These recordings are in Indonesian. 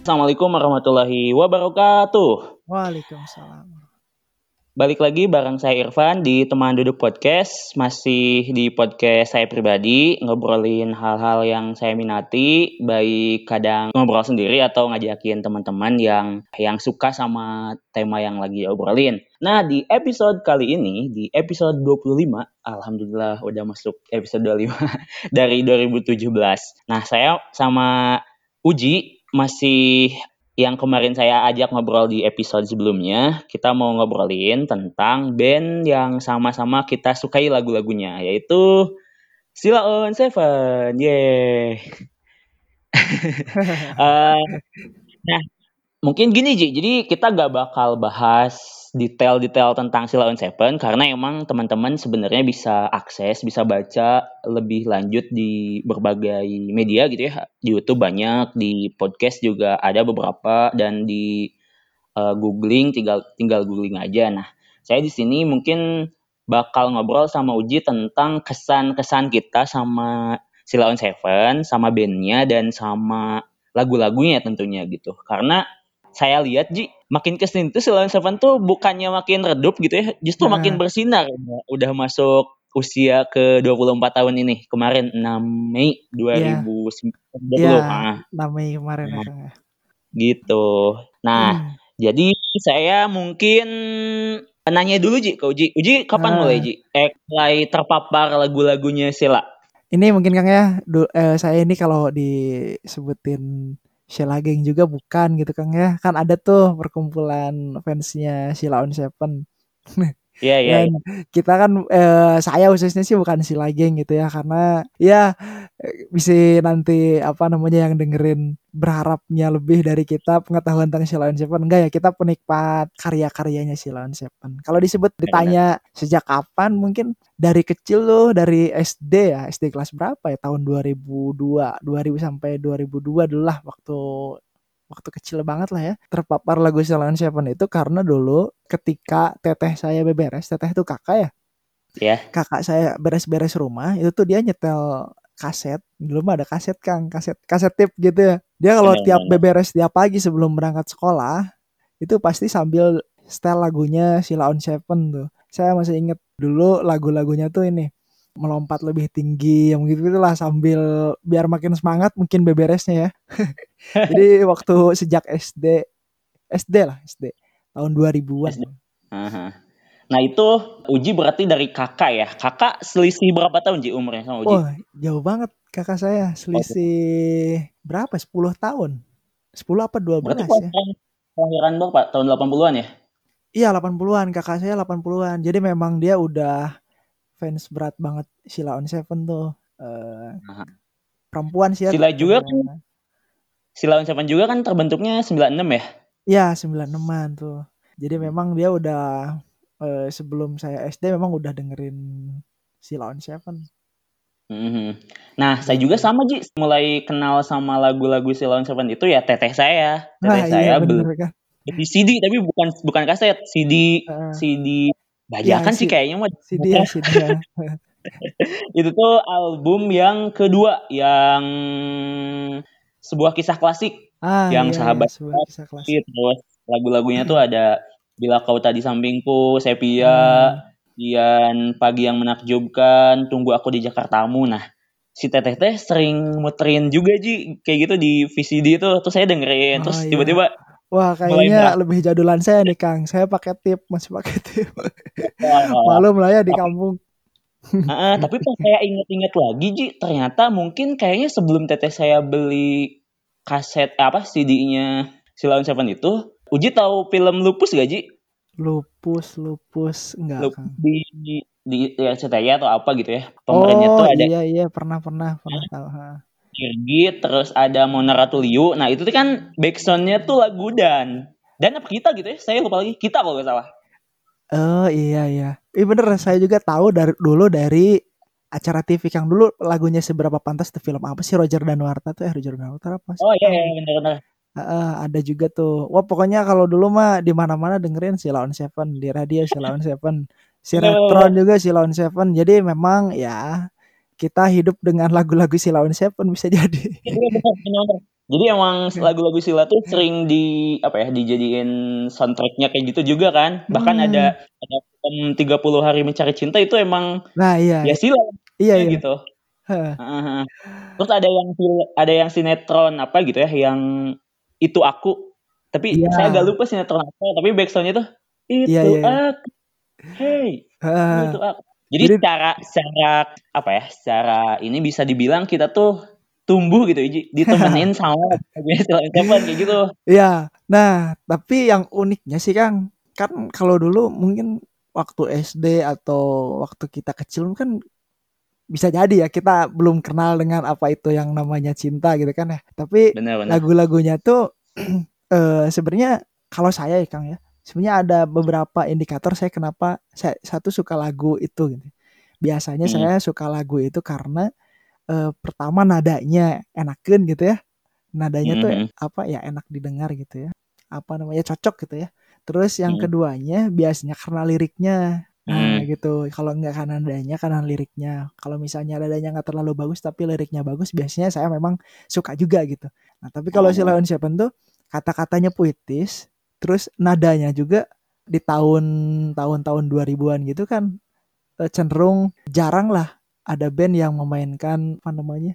Assalamualaikum warahmatullahi wabarakatuh. Waalaikumsalam. Balik lagi bareng saya Irfan di Teman Duduk Podcast. Masih di podcast saya pribadi, ngobrolin hal-hal yang saya minati, baik kadang ngobrol sendiri atau ngajakin teman-teman yang yang suka sama tema yang lagi obrolin. Nah, di episode kali ini, di episode 25, alhamdulillah udah masuk episode 25 dari 2017. Nah, saya sama Uji masih yang kemarin saya ajak ngobrol di episode sebelumnya, kita mau ngobrolin tentang band yang sama-sama kita sukai lagu-lagunya, yaitu Sila on Seven. Yeay. uh, nah, mungkin gini Ji, jadi kita gak bakal bahas detail-detail tentang Sila on Seven karena emang teman-teman sebenarnya bisa akses, bisa baca lebih lanjut di berbagai media gitu ya. Di YouTube banyak, di podcast juga ada beberapa dan di uh, googling tinggal tinggal googling aja. Nah, saya di sini mungkin bakal ngobrol sama Uji tentang kesan-kesan kita sama Sila on Seven, sama bandnya dan sama lagu-lagunya tentunya gitu. Karena saya lihat Ji makin ke sini tuh Silent Seven tuh bukannya makin redup gitu ya justru nah. makin bersinar udah masuk usia ke 24 tahun ini kemarin 6 Mei 2020 ya, nah. 6 Mei kemarin nah, ya. gitu nah hmm. jadi saya mungkin nanya dulu Ji ke Uji Uji kapan nah. mulai Ji eh mulai terpapar lagu-lagunya Sila ini mungkin Kang ya du, eh, saya ini kalau disebutin Sheila Gang juga bukan gitu kan ya. Kan ada tuh perkumpulan fansnya Sheila on Seven. Iya, iya. Dan iya. kita kan eh, saya khususnya sih bukan Sheila Gang gitu ya karena ya bisa nanti apa namanya yang dengerin berharapnya lebih dari kita pengetahuan tentang Sheila on Seven enggak ya kita penikmat karya-karyanya Sheila on Seven. Kalau disebut ditanya sejak kapan mungkin dari kecil loh dari SD ya SD kelas berapa ya tahun 2002 2000 sampai 2002 dulu lah waktu waktu kecil banget lah ya terpapar lagu Ceylon Seven itu karena dulu ketika teteh saya beberes teteh itu kakak ya? Yeah. kakak saya beres-beres rumah itu tuh dia nyetel kaset. Mah ada kaset kang. Kaset kaset tip gitu ya. Dia kalau yeah, tiap beberes tiap pagi sebelum berangkat sekolah itu pasti sambil setel lagunya on Seven tuh. Saya masih inget dulu lagu-lagunya tuh ini melompat lebih tinggi yang gitu gitulah sambil biar makin semangat mungkin beberesnya ya. Jadi waktu sejak SD SD lah SD tahun 2000-an SD. Nah itu Uji berarti dari kakak ya? Kakak selisih berapa tahun Ji umurnya sama Uji? Oh jauh banget kakak saya. Selisih oh. berapa? 10 tahun. 10 apa 12 berarti ya? kelahiran berapa tahun 80-an ya? Iya 80-an kakak saya 80-an jadi memang dia udah fans berat banget Sheila on Seven tuh. Uh, perempuan sih ya. Sila juga kan. Sheila on Seven juga kan terbentuknya 96 ya? Iya 96-an tuh. Jadi memang dia udah uh, sebelum saya SD memang udah dengerin Sheila on Seven. Mm-hmm. Nah, saya juga sama Ji, mulai kenal sama lagu-lagu Sheila on Seven itu ya teteh saya. Teteh nah, iya, saya iya, beli kan? di CD tapi bukan bukan kaset, CD uh, CD Bajakan ya, sih kayaknya mah. Si dia, si dia. itu tuh album yang kedua yang sebuah kisah klasik ah, yang iya, sahabat iya, kisah klasik. terus lagu-lagunya tuh ada bila kau tadi sampingku sepia hmm. Dian pagi yang menakjubkan tunggu aku di Jakartamu nah si teteh teh sering muterin juga ji kayak gitu di VCD itu terus saya dengerin oh, terus iya. Wah, kayaknya lebih jadulan saya nih, Kang. Saya pakai tip, masih pakai tip. Malum lah ya di kampung. uh, tapi pas saya inget-inget lagi, Ji, ternyata mungkin kayaknya sebelum teteh saya beli kaset apa CD-nya Silon Seven itu, Uji tahu film Lupus gak, Ji? Lupus, Lupus, enggak, Lupus. Di, di, di ya, CTI atau apa gitu ya. Pemerannya oh, tuh ada. iya, iya, pernah, pernah, pernah tahu. Kirgit, terus ada Mona Ratuliu. Nah itu tuh kan backsoundnya tuh lagu Dan. Dan apa kita gitu ya? Saya lupa lagi. Kita kalau nggak salah. Oh iya iya. Iya bener saya juga tahu dari dulu dari acara TV yang dulu lagunya seberapa pantas tuh film apa sih Roger Danuarta tuh eh Roger Danuarta apa sih? Oh iya iya bener bener. Uh, ada juga tuh. Wah pokoknya kalau dulu mah di mana-mana dengerin si Lawan Seven di radio si Lawan Seven, si Retron juga si Lawan Seven. Jadi memang ya kita hidup dengan lagu-lagu Silauin Seven bisa jadi. Iya, Jadi emang lagu-lagu Sila tuh sering di apa ya dijadiin soundtracknya kayak gitu juga kan. Bahkan Hmm. ada ada film 30 Hari Mencari Cinta itu emang Nah, iya. ya Sila Iya, iya. gitu. Heeh. Terus ada yang ada yang sinetron apa gitu ya yang itu aku. Tapi Iya. saya agak lupa sinetron apa, tapi backsoundnya tuh itu Iya, iya, iya. aku. Hey, Heeh. itu aku. Jadi, Jadi- secara secara apa ya? Secara ini bisa dibilang kita tuh tumbuh gitu ditemenin sama Seven kayak gitu. Iya. Nah, tapi yang uniknya sih Kang, kan kalau dulu mungkin waktu SD atau waktu kita kecil kan bisa jadi ya kita belum kenal dengan apa itu yang namanya cinta gitu kan ya. Tapi lagu-lagunya tuh eh sebenarnya kalau saya ya Kang ya, sebenarnya ada beberapa indikator saya kenapa saya satu suka lagu itu gitu. Biasanya Hmm. saya suka lagu itu karena eh, pertama nadanya enakan gitu ya. Nadanya tuh Mhm. apa ya enak didengar gitu ya. Apa namanya cocok gitu ya. Terus yang Hmm. keduanya biasanya karena liriknya. Nah, Hmm. gitu. Kalau nggak karena nadanya, karena liriknya. Kalau misalnya nadanya nggak terlalu bagus tapi liriknya bagus, biasanya saya memang suka juga gitu. Nah, tapi kalau si Oh. Leon Seven tuh kata-katanya puitis, terus nadanya juga di tahun tahun-tahun 2000-an gitu kan eh, cenderung jarang lah ada band yang memainkan apa namanya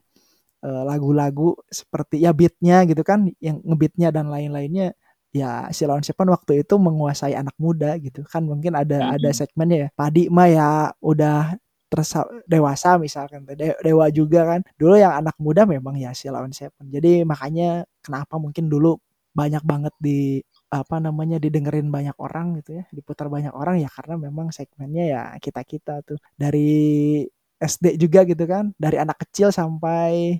eh, lagu-lagu seperti ya beatnya gitu kan, yang ngebeatnya dan lain-lainnya. Ya si Lawan Seven waktu itu menguasai anak muda gitu kan mungkin ada ada Mhm. segmennya ya. Padi mah ya udah tersa dewasa misalkan De- dewa juga kan. Dulu yang anak muda memang ya si Lawan Seven jadi makanya kenapa mungkin dulu banyak banget di apa namanya didengerin banyak orang gitu ya diputar banyak orang ya karena memang segmennya ya kita kita tuh dari SD juga gitu kan dari anak kecil sampai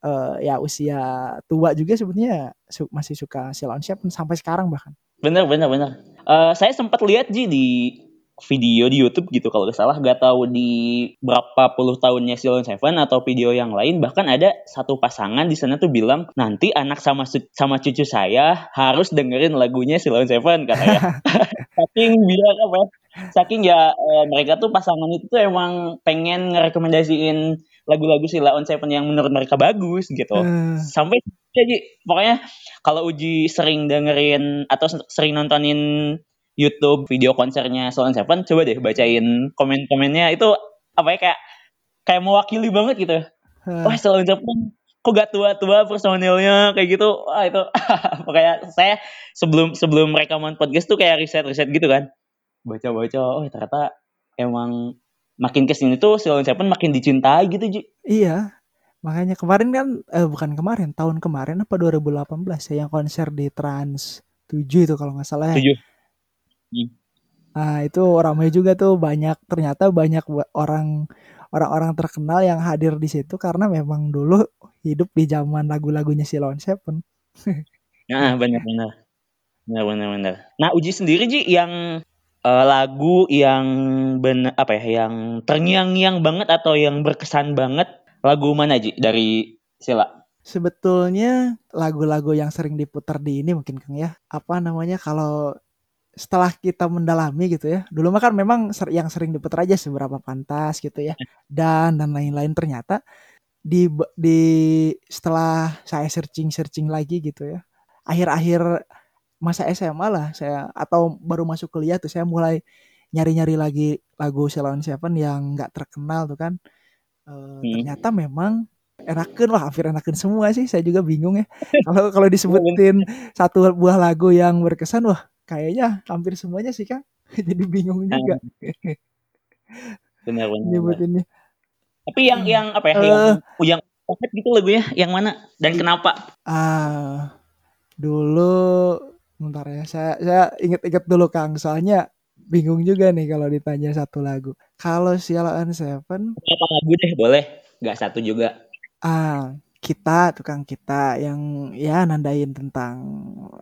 eh, ya usia tua juga sebenarnya su- masih suka si Lawan Seven sampai sekarang bahkan Bener bener bener. Eh, saya sempat lihat Ji di video di YouTube gitu kalau nggak salah. Nggak tahu di berapa puluh tahunnya Silon Seven atau video yang lain bahkan ada satu pasangan di sana tuh bilang nanti anak sama sama cucu saya harus dengerin lagunya Silon Seven katanya saking bilang apa ya, saking ya eh, mereka tuh pasangan itu tuh emang pengen ngerekomendasiin lagu-lagu Sila on Seven yang menurut mereka bagus gitu. Eh, sampai jadi pokoknya kalau Uji sering dengerin atau sering nontonin YouTube video konsernya Solan Seven coba deh bacain komen-komennya. Itu apa ya kayak kayak mewakili banget gitu. Eh, wah Solan Seven kok gak tua-tua personilnya kayak gitu. Wah itu pokoknya saya sebelum sebelum rekaman podcast tuh kayak riset-riset gitu kan. Baca-baca oh ternyata emang makin ke sini tuh Solan Seven makin dicintai gitu Ji. Iya makanya kemarin kan eh, bukan kemarin tahun kemarin apa 2018 ya yang konser di Trans 7 itu kalau nggak salah ya Nah, itu ramai juga tuh banyak ternyata banyak orang orang-orang terkenal yang hadir di situ karena memang dulu hidup di zaman lagu-lagunya si Lawn Seven. Nah, benar-benar. Benar-benar. Nah, Uji sendiri Ji yang eh, lagu yang bener apa ya, yang terngiang-ngiang banget atau yang berkesan banget, lagu mana Ji dari Sila? Sebetulnya lagu-lagu yang sering diputar di ini mungkin Kang ya. Apa namanya kalau setelah kita mendalami gitu ya. Dulu mah kan memang ser- yang sering diputar aja seberapa pantas gitu ya. Dan dan lain-lain ternyata di di setelah saya searching-searching lagi gitu ya. Akhir-akhir masa SMA lah saya atau baru masuk kuliah tuh saya mulai nyari-nyari lagi lagu Ceylon Seven yang nggak terkenal tuh kan. Hmm. ternyata memang enakan lah hampir enakan semua sih saya juga bingung ya kalau kalau disebutin satu buah lagu yang berkesan wah kayaknya hampir semuanya sih kang jadi bingung juga Benar-benar. nyebutinnya Tapi yang yang apa ya, Eh. yang yang banget gitu lagunya, yang mana dan kenapa? ah dulu bentar ya saya saya inget-inget dulu kang soalnya bingung juga nih kalau ditanya satu lagu kalau Sialaan Seven Berapa lagu deh, boleh? Gak satu juga. ah kita tukang kita yang ya nandain tentang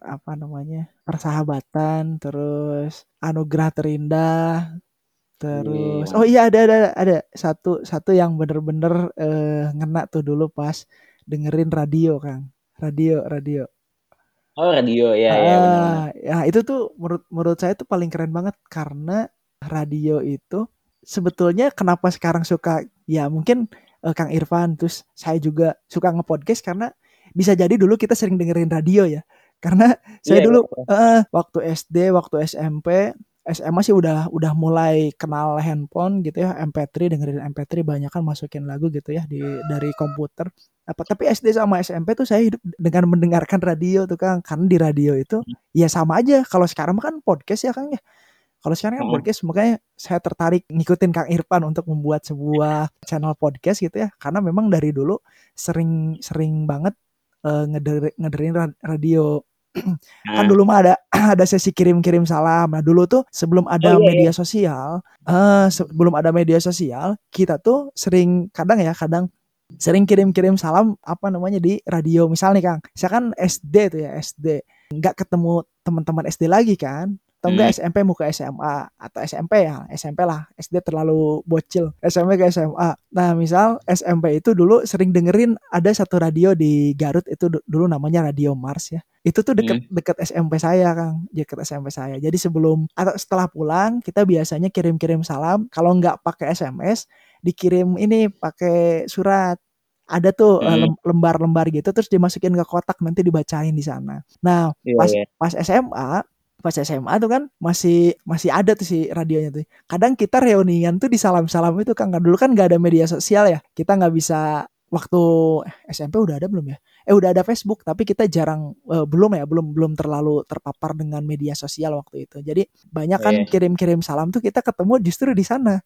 apa namanya persahabatan terus anugerah terindah terus Iya. oh iya ada ada ada satu satu yang bener-bener eh, ngena tuh dulu pas dengerin radio kang radio radio Oh, radio ya ya benar. Ah, ya itu tuh menurut menurut saya tuh paling keren banget karena radio itu sebetulnya kenapa sekarang suka ya mungkin eh, Kang Irfan terus saya juga suka ngepodcast karena bisa jadi dulu kita sering dengerin radio ya. Karena saya Iya, dulu iya. heeh, waktu SD, waktu SMP, SMA sih udah udah mulai kenal handphone gitu ya, MP3 dengerin MP3 banyak kan masukin lagu gitu ya di dari komputer. Apa tapi SD sama SMP tuh saya hidup dengan mendengarkan radio tuh Kang. Karena di radio itu ya sama aja kalau sekarang kan podcast ya Kang ya. Kalau sekarang kan Mm-mm. podcast makanya saya tertarik ngikutin Kang Irfan untuk membuat sebuah channel podcast gitu ya. Karena memang dari dulu sering sering banget eh, ngeder- ngedengerin ra- radio. kan Nah, dulu mah ada ada sesi kirim-kirim salam. Nah, dulu tuh sebelum ada Oh, iya, media sosial, eh sebelum ada media sosial, kita tuh sering kadang ya, kadang sering kirim-kirim salam apa namanya di radio. Misal nih Kang, saya kan SD tuh ya, SD. Nggak ketemu teman-teman SD lagi kan. Atau enggak Hmm. SMP mau ke SMA atau SMP ya, SMP lah. SD terlalu bocil. SMP ke SMA. Nah, misal SMP itu dulu sering dengerin ada satu radio di Garut itu du- dulu namanya Radio Mars ya. Itu tuh deket deket SMP saya Kang, deket SMP saya. Jadi sebelum atau setelah pulang kita biasanya kirim-kirim salam. Kalau nggak pakai SMS, dikirim ini pakai surat. Ada tuh eh, Hmm. lem- lembar-lembar gitu terus dimasukin ke kotak nanti dibacain di sana. Nah, Iya, pas iya. pas SMA pas SMA tuh kan masih masih ada tuh si radionya tuh. Kadang kita reunian tuh di salam-salam itu kan dulu kan nggak ada media sosial ya. Kita nggak bisa waktu SMP udah ada belum ya? Eh udah ada Facebook tapi kita jarang eh, belum ya belum belum terlalu terpapar dengan media sosial waktu itu. Jadi banyak kan Iya. kirim-kirim salam tuh kita ketemu justru di sana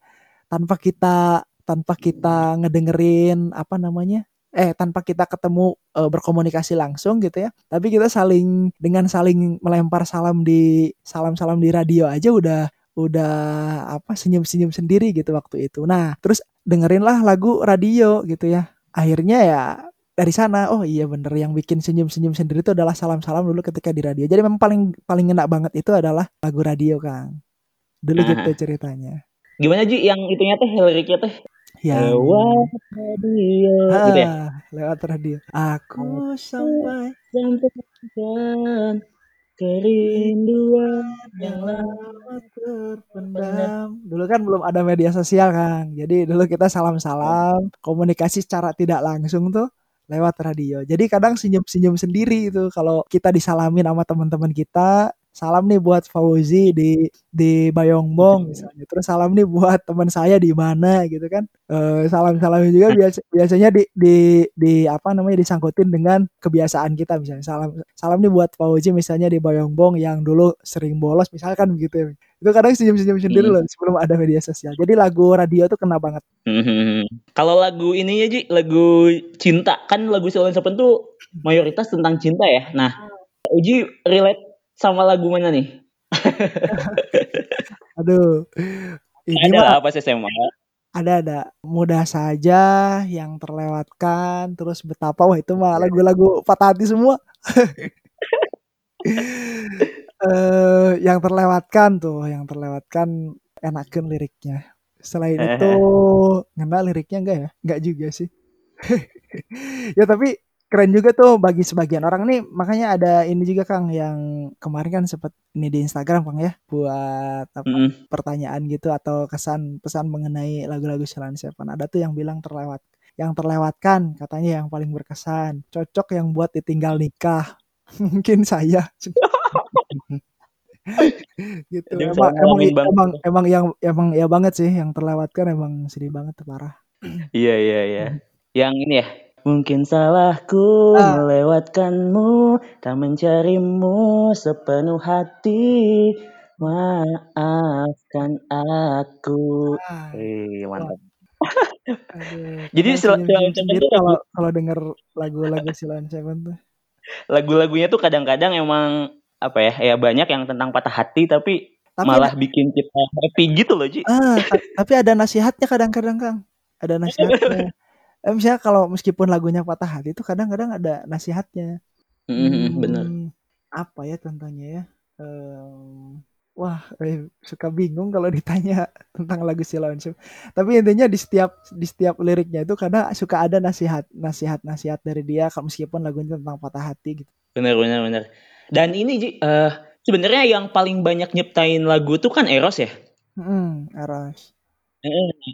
tanpa kita tanpa kita ngedengerin apa namanya eh tanpa kita ketemu eh, berkomunikasi langsung gitu ya. Tapi kita saling dengan saling melempar salam di salam-salam di radio aja udah udah apa senyum-senyum sendiri gitu waktu itu. Nah terus dengerinlah lagu radio gitu ya. Akhirnya ya dari sana oh iya bener yang bikin senyum-senyum sendiri itu adalah salam-salam dulu ketika di radio. Jadi memang paling paling ngena banget itu adalah lagu radio Kang. Dulu Aha. gitu ceritanya. Gimana Ji? Yang itunya teh liriknya teh yang lewat radio gitu ya? Ah, lewat radio. Aku sampai Sampaikan kerinduan yang lama lama terpendam. Dulu kan belum ada media sosial kan. Jadi dulu kita salam-salam, komunikasi secara tidak langsung tuh lewat radio. Jadi kadang senyum-senyum sendiri itu kalau kita disalamin sama teman-teman kita. Salam nih buat Fauzi di di Bayongbong misalnya. Terus salam nih buat teman saya di mana gitu kan. Eh, salam-salam juga biasa, biasanya di, di di apa namanya disangkutin dengan kebiasaan kita misalnya. Salam salam nih buat Fauzi misalnya di Bayongbong yang dulu sering bolos misalkan begitu ya. Itu kadang senyum-senyum sendiri Hmm. loh sebelum ada media sosial. Jadi lagu radio tuh kena banget. Mhm. Kalau lagu ini ya Ji, lagu cinta kan lagu Silent Seven tuh mayoritas tentang cinta ya. Nah, Uji relate sama lagu mana nih? Aduh. Ini Ada mah lah pas SMA. ada ada mudah saja yang terlewatkan terus betapa wah itu mah lagu-lagu patah hati semua eh yang terlewatkan tuh yang terlewatkan enakan liriknya selain itu ngena liriknya enggak ya enggak juga sih ya tapi keren juga tuh bagi sebagian orang nih. Makanya ada ini juga Kang yang kemarin kan sempat ini di Instagram Kang ya buat apa Mhm. pertanyaan gitu atau kesan pesan mengenai lagu-lagu Silent Seven. Ada tuh yang bilang terlewat yang terlewatkan katanya yang paling berkesan cocok yang buat ditinggal nikah. Mungkin saya. Gitu. Jadi emang emang banget emang emang yang emang ya banget sih yang terlewatkan emang sedih banget tuh parah. Iya iya iya. Yang ini ya. Mungkin salahku ah melewatkanmu, tak mencarimu sepenuh hati. Maafkan aku. ah, wah mantap. aduh Jadi Silent Seven lagu kalau kalau denger lagu-lagu Silent Seven tuh lagu-lagunya tuh kadang-kadang emang apa ya? Ya banyak yang tentang patah hati tapi tapi ada malah bikin kita happy gitu loh, Ji. ah ta- tapi ada nasihatnya kadang-kadang Kang ada nasihatnya eh, misalnya kalau meskipun lagunya patah hati itu kadang-kadang ada nasihatnya Mhm, bener. hmm, apa ya contohnya ya Em, wah eh, suka bingung kalau ditanya tentang lagu Silent Seven tapi intinya di setiap di setiap liriknya itu kadang suka ada nasihat nasihat nasihat dari dia kalau meskipun lagunya tentang patah hati gitu Bener bener bener. Dan ini eh sebenarnya yang paling banyak nyiptain lagu tuh kan Eros ya. hmm, Eros Mhm.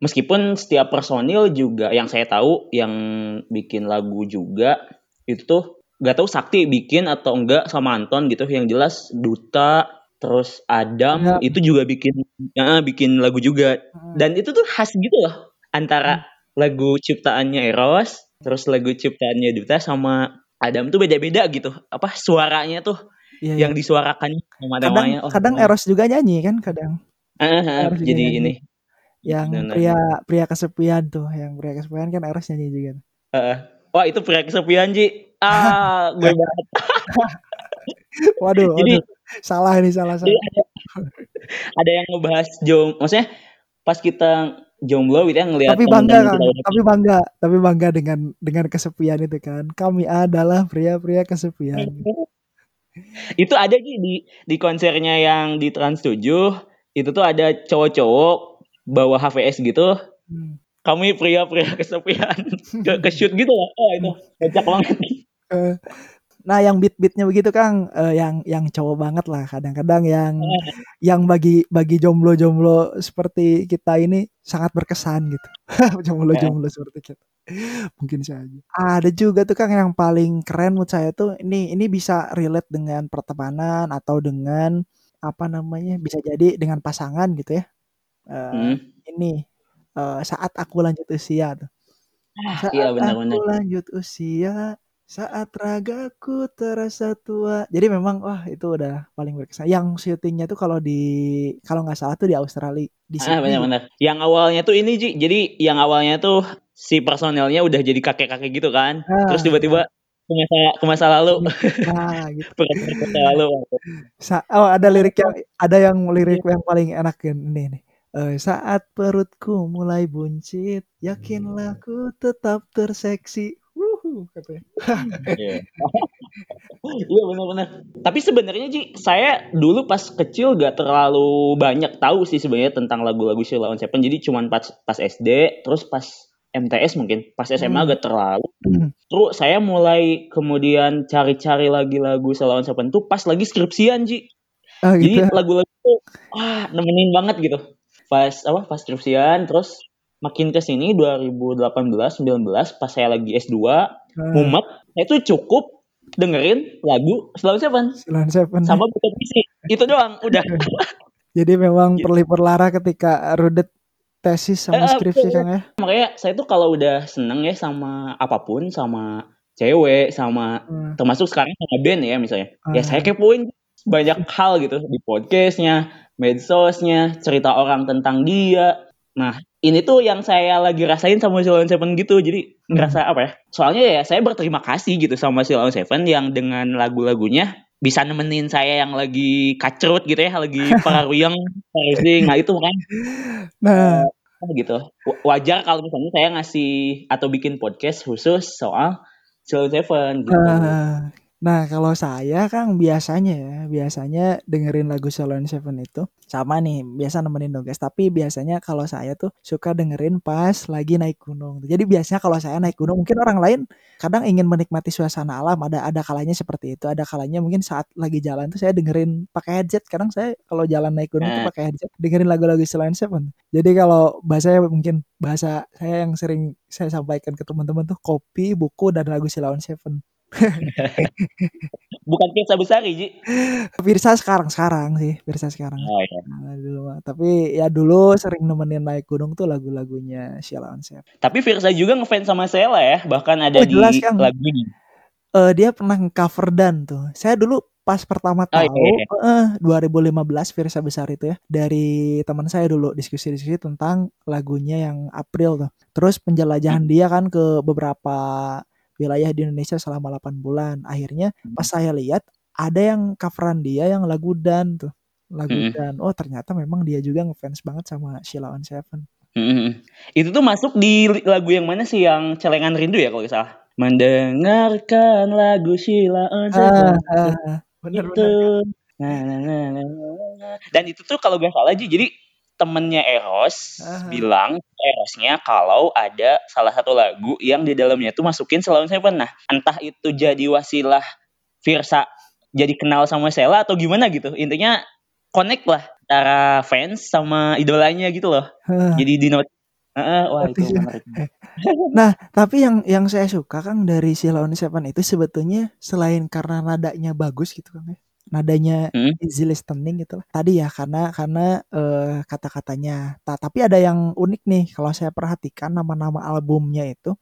Meskipun setiap personil juga yang saya tahu yang bikin lagu juga itu tuh gak tahu Sakti bikin atau enggak sama Anton gitu yang jelas Duta terus Adam Adam. itu juga bikin ya, bikin lagu juga Hmm. dan itu tuh khas gitu loh antara lagu ciptaannya Eros terus lagu ciptaannya Duta sama Adam tuh beda-beda gitu apa suaranya tuh iya. yang disuarakannya sama kadang namanya oh, kadang Eros juga nyanyi kan kadang juga jadi nyanyi. ini yang Benar. pria pria kesepian tuh yang pria kesepian kan Eros nyanyi juga. Heeh. wah itu pria kesepian Ji. Ah gue banget. Waduh Jadi- waduh. Salah ini salah salah. Ada, ada yang ngebahas jom, maksudnya pas kita jomblo gitu ya ngelihat tapi bangga teman-teman kan tapi bangga tapi bangga dengan dengan kesepian itu kan. Kami adalah pria-pria kesepian. Itu ada Ji di di konsernya yang di Trans 7 itu tuh ada cowok-cowok bawa HVS gitu Hmm. kami pria-pria kesepian ke, ke shoot gitu. Lah oh itu kocak banget. Eh, nah yang beat beatnya begitu Kang eh, yang yang cowok banget lah kadang-kadang yang yang bagi bagi jomblo-jomblo seperti kita ini sangat berkesan gitu. Jomblo-jomblo seperti kita. Mungkin saja. Ada juga tuh Kang yang paling keren menurut saya tuh ini ini bisa relate dengan pertemanan atau dengan apa namanya bisa jadi dengan pasangan gitu ya Eh, Hmm. ini eh, saat aku lanjut usia tuh. Saat iya benar-benar aku lanjut usia saat ragaku terasa tua. Jadi memang wah itu udah paling berkesan. Yang syutingnya tuh kalau di kalau nggak salah tuh di Australia di ah Sydney. benar-benar. Yang awalnya tuh ini Ji. Jadi yang awalnya tuh si personelnya udah jadi kakek-kakek gitu kan. Ah, terus tiba-tiba ke masa ke masa lalu. Nah gitu. Ke masa lalu. Sa- oh ada lirik yang ada yang lirik yang paling enak ini nih Eh, saat perutku mulai buncit yakinlah ku tetap terseksi katanya. Iya. Iya benar-benar. Tapi sebenarnya Ji, saya dulu pas kecil gak terlalu banyak tahu sih sebenarnya tentang lagu-lagu Sheila on Seven. Jadi cuman pas pas SD, terus pas MTS mungkin, pas SMA Hmm. gak terlalu. Hmm. Terus saya mulai kemudian cari-cari lagi lagu Sheila on Seven tuh pas lagi skripsian Ji. oh Jadi gitu lagu-lagu tuh wah nemenin banget gitu. Pas apa pas skripsian terus makin ke sini 2018 19 pas saya lagi S2 Ah, mumet saya tuh cukup dengerin lagu Slow Seven Silon Seven sama buka puisi itu doang udah Jadi memang Gitu. perli-perlara ketika rudet tesis sama Eh, skripsi betul. Kang ya. makanya saya tuh kalau udah seneng ya sama apa pun sama cewek sama Hmm. termasuk sekarang sama band ya misalnya ya Ah. saya kepoin banyak hal gitu di podcastnya medsosnya cerita orang tentang dia. Nah ini tuh yang saya lagi rasain sama Silon Seven gitu. Jadi Hmm. ngerasa apa ya? Soalnya ya saya berterima kasih gitu sama Silon Seven yang dengan lagu-lagunya bisa nemenin saya yang lagi kacrut gitu ya lagi pararuyeng parusing nah itu kan. Nah, gitu. W- wajar kalau misalnya saya ngasih atau bikin podcast khusus soal Silon Seven gitu. Eh, nah kalau saya Kang biasanya ya, biasanya dengerin lagu Salon Seven itu sama nih, biasa nemenin dong guys. Tapi biasanya kalau saya tuh suka dengerin pas lagi naik gunung. Jadi biasanya kalau saya naik gunung, mungkin orang lain kadang ingin menikmati suasana alam. Ada ada kalanya seperti itu. Ada kalanya mungkin saat lagi jalan tuh saya dengerin pakai headset. Kadang saya kalau jalan naik gunung tuh Nah. pakai headset, dengerin lagu-lagu Salon Seven. Jadi kalau bahasa mungkin bahasa saya yang sering saya sampaikan ke teman-teman tuh kopi, buku dan lagu Silon Seven. Bukan pizza besar Ji Pirsa sekarang sekarang sih, Pirsa sekarang. oh, iya. Nah, dulu. Tapi ya dulu sering nemenin naik gunung tuh lagu-lagunya Silon Seven. Tapi Firsa juga ngefans sama Sheila ya, bahkan ada Oh, jelas, di Kang. lagu ini. Eh dia pernah cover dan tuh. Saya dulu pas pertama Oh, iya, tahu iya. eh 2015 Virsa besar itu ya dari teman saya dulu diskusi-diskusi tentang lagunya yang April tuh. Terus penjelajahan dia kan ke beberapa wilayah di Indonesia selama 8 bulan. Akhirnya pas saya lihat ada yang coveran dia yang lagu Dan tuh. Lagu Mm-mm. Dan. Oh, ternyata memang dia juga ngefans banget sama Sheila on Seven. Mm-mm. Itu tuh masuk di lagu yang mana sih yang celengan rindu ya kalau salah. Mendengarkan lagu Sheila on Ah, Seven. ah, bener itu. bener. Nah, nah, nah, nah. Dan itu tuh kalau gak salah Ji, jadi temennya Eros Ah. bilang Erosnya kalau ada salah satu lagu yang di dalamnya tuh masukin Sheila on Seven. Nah, entah itu jadi wasilah Virsa jadi kenal sama Sheila atau gimana gitu. Intinya connect lah antara fans sama idolanya gitu loh. Ah. Jadi di not Heeh, wah itu menarik. Nah, tapi yang yang saya suka Kang dari Sheila on Seven itu sebetulnya selain karena nadanya bagus gitu Kang ya. Nadanya Mhm. easy listening gitu. Tadi ya karena karena eh, kata-katanya. Ta tapi ada yang unik nih kalau saya perhatikan nama-nama albumnya itu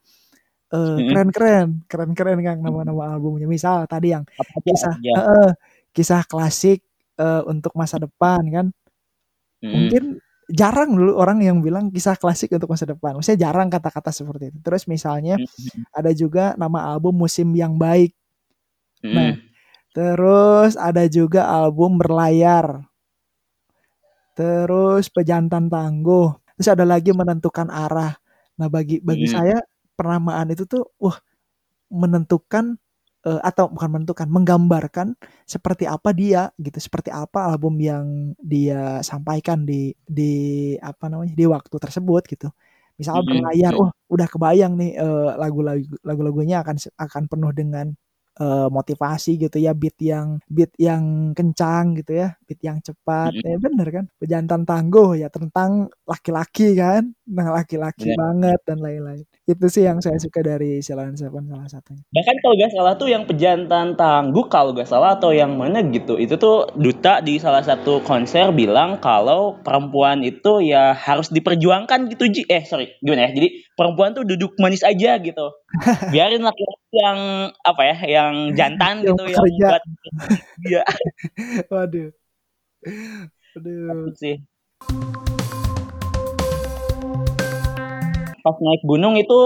eh, Mhm. keren-keren, keren-keren Kang Mhm. nama-nama albumnya. Misal tadi yang Apa kisah aja? heeh, kisah klasik eh, untuk masa depan kan. Mhm. Mungkin jarang dulu orang yang bilang kisah klasik untuk masa depan. Maksudnya jarang kata-kata seperti itu. Terus misalnya Mhm mhm. ada juga nama album Musim yang Baik. Nah, Mhm. Terus ada juga album Berlayar. Terus Pejantan Tangguh. Terus ada lagi Menentukan Arah. Nah, bagi bagi Mhm. saya penamaan itu tuh wah menentukan eh, atau bukan menentukan, menggambarkan seperti apa dia gitu, seperti apa album yang dia sampaikan di di apa namanya, di waktu tersebut gitu. Misal Mhm Berlayar, mhm. wah udah kebayang nih eh, lagu-lagu lagu-lagunya akan akan penuh dengan eh, motivasi gitu ya, beat yang beat yang kencang gitu ya, beat yang cepat. Mhm. Ya bener kan? Pejantan Tangguh ya tentang laki-laki kan, tentang laki-laki Bener. banget dan lain-lain. Itu sih yang saya suka dari on Seven salah satunya. Bahkan kalau nggak salah tuh yang Pejantan Tangguh kalau nggak salah atau yang mana gitu, itu tuh duta di salah satu konser bilang kalau perempuan itu ya harus diperjuangkan gitu Ji. Eh sorry, gimana ya? Jadi perempuan tuh duduk manis aja gitu. Biarin laki-laki yang apa ya, yang jantan Yang gitu yang bekerja. buat dia. Waduh. Aduh. Asik sih. Pas naik gunung itu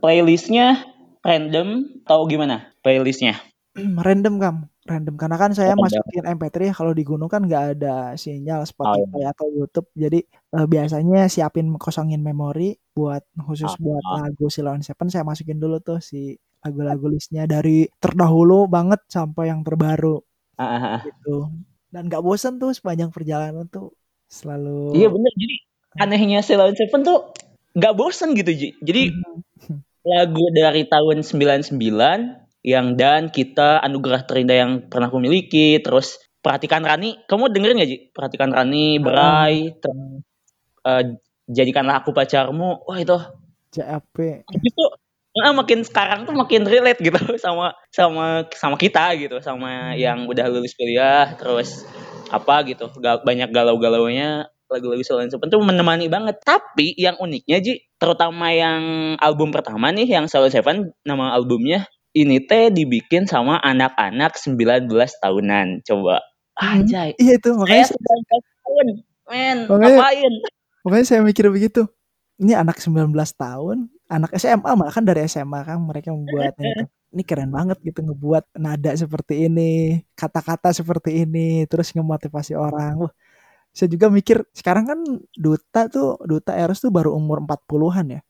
playlistnya random atau gimana playlistnya? Random Kang, random. Karena kan saya Random. masukin MP3 kalau di gunung kan nggak ada sinyal Oh, Spotify iya. atau YouTube. Jadi eh, biasanya siapin kosongin memori buat khusus buat Oh. lagu Sheila on Seven saya masukin dulu tuh si lagu-lagu listnya dari terdahulu banget sampai yang terbaru heeh. gitu. Dan nggak bosan tuh sepanjang perjalanan tuh selalu Iya bener. Jadi anehnya on Seven tuh nggak bosen gitu Ji. Jadi Mhm. lagu dari tahun 99 yang dan kita anugerah terindah yang pernah aku miliki terus perhatikan Rani kamu dengerin gak Ji perhatikan Rani Berai terus eh, jadikanlah aku pacarmu wah itu JAP. itu ah, makin sekarang tuh makin relate gitu sama sama sama kita gitu sama Hmm. yang udah lulus kuliah terus apa gitu banyak galau-galaunya lagu-lagu on Seven tuh menemani banget tapi yang uniknya Ji terutama yang album pertama nih yang on Seven nama albumnya ini teh dibikin sama anak-anak 19 tahunan coba Mhm. aja Iya itu makanya saya saya, 19 tahun men makanya ngapain makanya saya mikir begitu. Ini anak 19 tahun, anak SMA malah kan dari SMA kan mereka membuatnya itu. Ini keren banget gitu ngebuat nada seperti ini, kata-kata seperti ini, terus ngemotivasi orang. Wah, saya juga mikir sekarang kan Duta tuh, Duta Eros tuh baru umur 40-an ya.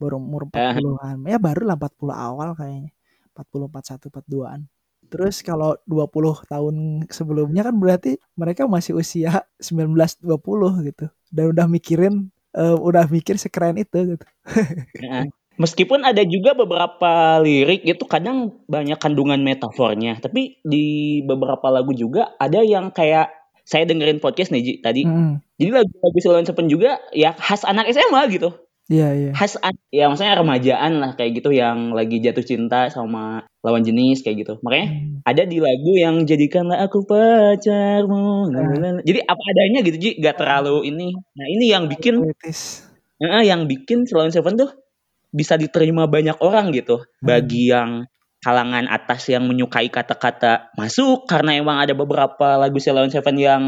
Baru umur Eh, 40-an. Ya baru lah 40 awal kayaknya. 40, 41, 42-an. Terus kalau 20 tahun sebelumnya kan berarti mereka masih usia 19, 20 gitu. Dan udah mikirin, eh, udah mikir sekeren itu gitu. Heeh. Meskipun ada juga beberapa lirik itu kadang banyak kandungan metafornya, tapi di beberapa lagu juga ada yang kayak saya dengerin podcast nih Ji, tadi. Mm-mm. Jadi lagu-lagu on Seven juga ya khas anak SMA gitu. Iya, iya. Khas an- ya maksudnya remajaan lah kayak gitu yang lagi jatuh cinta sama lawan jenis kayak gitu. Makanya Hmm. ada di lagu yang jadikanlah aku pacarmu. Nah. Jadi apa adanya gitu Ji, gak terlalu ini. Nah, ini yang bikin. Heeh, yang bikin on Seven tuh bisa diterima banyak orang gitu. Hmm. Bagi yang kalangan atas yang menyukai kata-kata masuk karena emang ada beberapa lagu Sheila on Seven yang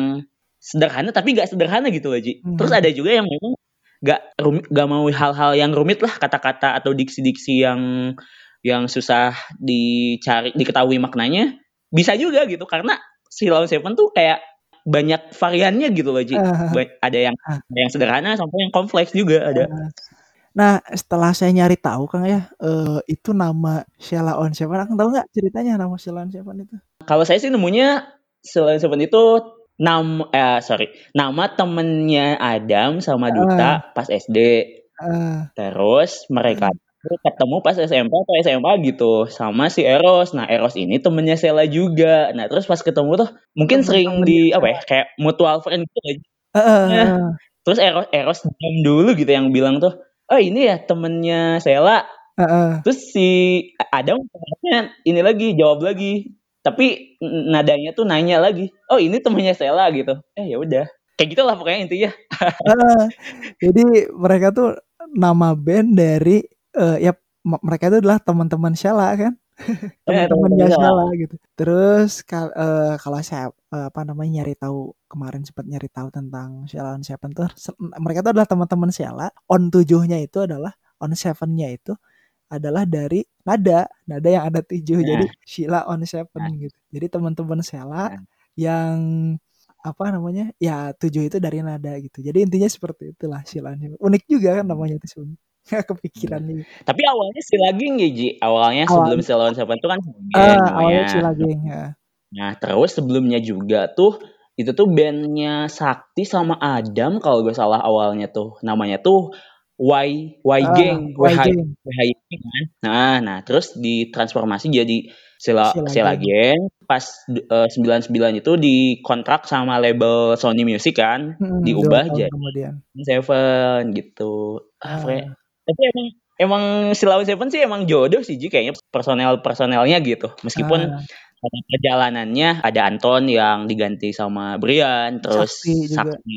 sederhana tapi gak sederhana gitu loh Ji. Terus Hmm. ada juga yang memang gak rumit, gak mau hal-hal yang rumit lah kata-kata atau diksi-diksi yang yang susah dicari diketahui maknanya bisa juga gitu karena Sheila on Seven tuh kayak banyak variannya gitu loh Ji. Ba- Ada yang ah, ada yang sederhana sampai yang kompleks juga ada. ah. Nah, setelah saya nyari tahu Kang ya, eh, itu nama Sheila on Seven. Kang tahu nggak ceritanya nama Sheila on Seven itu? Kalau saya sih nemunya Sheila on Seven itu nama eh sorry nama temennya Adam sama Ah, Duta pas SD. ah, Terus mereka tuh ketemu pas SMP atau SMA gitu sama si Eros. Nah Eros ini temennya Sheila juga. Nah terus pas ketemu tuh mungkin sering temen-temennya di apa Sheila. ya kayak mutual friend gitu aja. Nah, ah. terus Eros Eros dulu gitu yang bilang tuh oh ini ya temennya Sela Heeh. terus si Adam ini lagi jawab lagi tapi nadanya tuh nanya lagi oh ini temennya Sela gitu eh ya udah kayak gitulah pokoknya intinya Heeh. Jadi mereka tuh nama band dari eh, ya mereka itu adalah teman-teman Sheila kan? Eh Teman-temannya Sela Sheila gitu. Terus kal- eh, kalau saya eh, apa namanya nyari tahu kemarin sempat nyari tahu tentang Sheila on Seven tuh mereka itu adalah teman-teman Sheila. On tujuhnya itu adalah on sevennya itu adalah dari nada nada yang ada tujuh nah, jadi Sheila on Seven nah, gitu. Jadi teman-teman Sheila nah. yang apa namanya ya tujuh itu dari nada gitu jadi intinya seperti itulah Sheila on Seven. unik juga kan namanya itu sebenarnya kepikiran Bener. nih Tapi awalnya si Laging ya Ji. Awalnya sebelum awalnya si Lawan Seven itu kan awalnya namanya. Sheila geng ya. Nah terus sebelumnya juga tuh itu tuh bandnya Sakti sama Adam kalau gue salah awalnya tuh namanya tuh Y Y Gang Y geng WHI kan. Nah nah terus ditransformasi jadi Sila Sila Gang pas eh, 99 itu dikontrak sama label Sony Music kan Hmm, diubah jadi kemudian Seven gitu. Ah, ah tapi emang emang si Lawan Seven sih emang jodoh sih Ji kayaknya personel personelnya gitu. Meskipun ah. perjalanannya ada Anton yang diganti sama Brian, terus Sakti juga. Sakti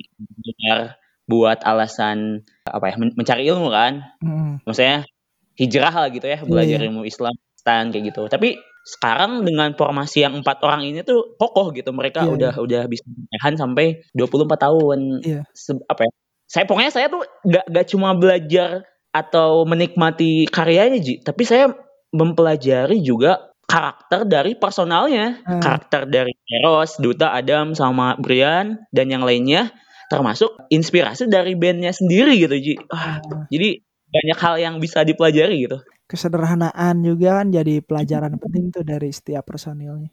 buat alasan apa ya men- mencari ilmu kan, Hmm, maksudnya hijrah lah gitu ya iya. belajar iya ilmu Islam Stan kayak gitu. Tapi sekarang dengan formasi yang empat orang ini tuh kokoh gitu. Mereka iya udah udah bisa bertahan sampai 24 tahun. Iya. Se- apa ya saya pokoknya saya tuh gak, gak cuma belajar atau menikmati karyanya Ji. Tapi saya mempelajari juga karakter dari personalnya. Ah karakter dari Eros, Duta, Adam sama Brian dan yang lainnya termasuk inspirasi dari bandnya sendiri gitu Ji. Ah, ah. jadi banyak hal yang bisa dipelajari gitu. Kesederhanaan juga kan jadi pelajaran penting tuh dari setiap personilnya.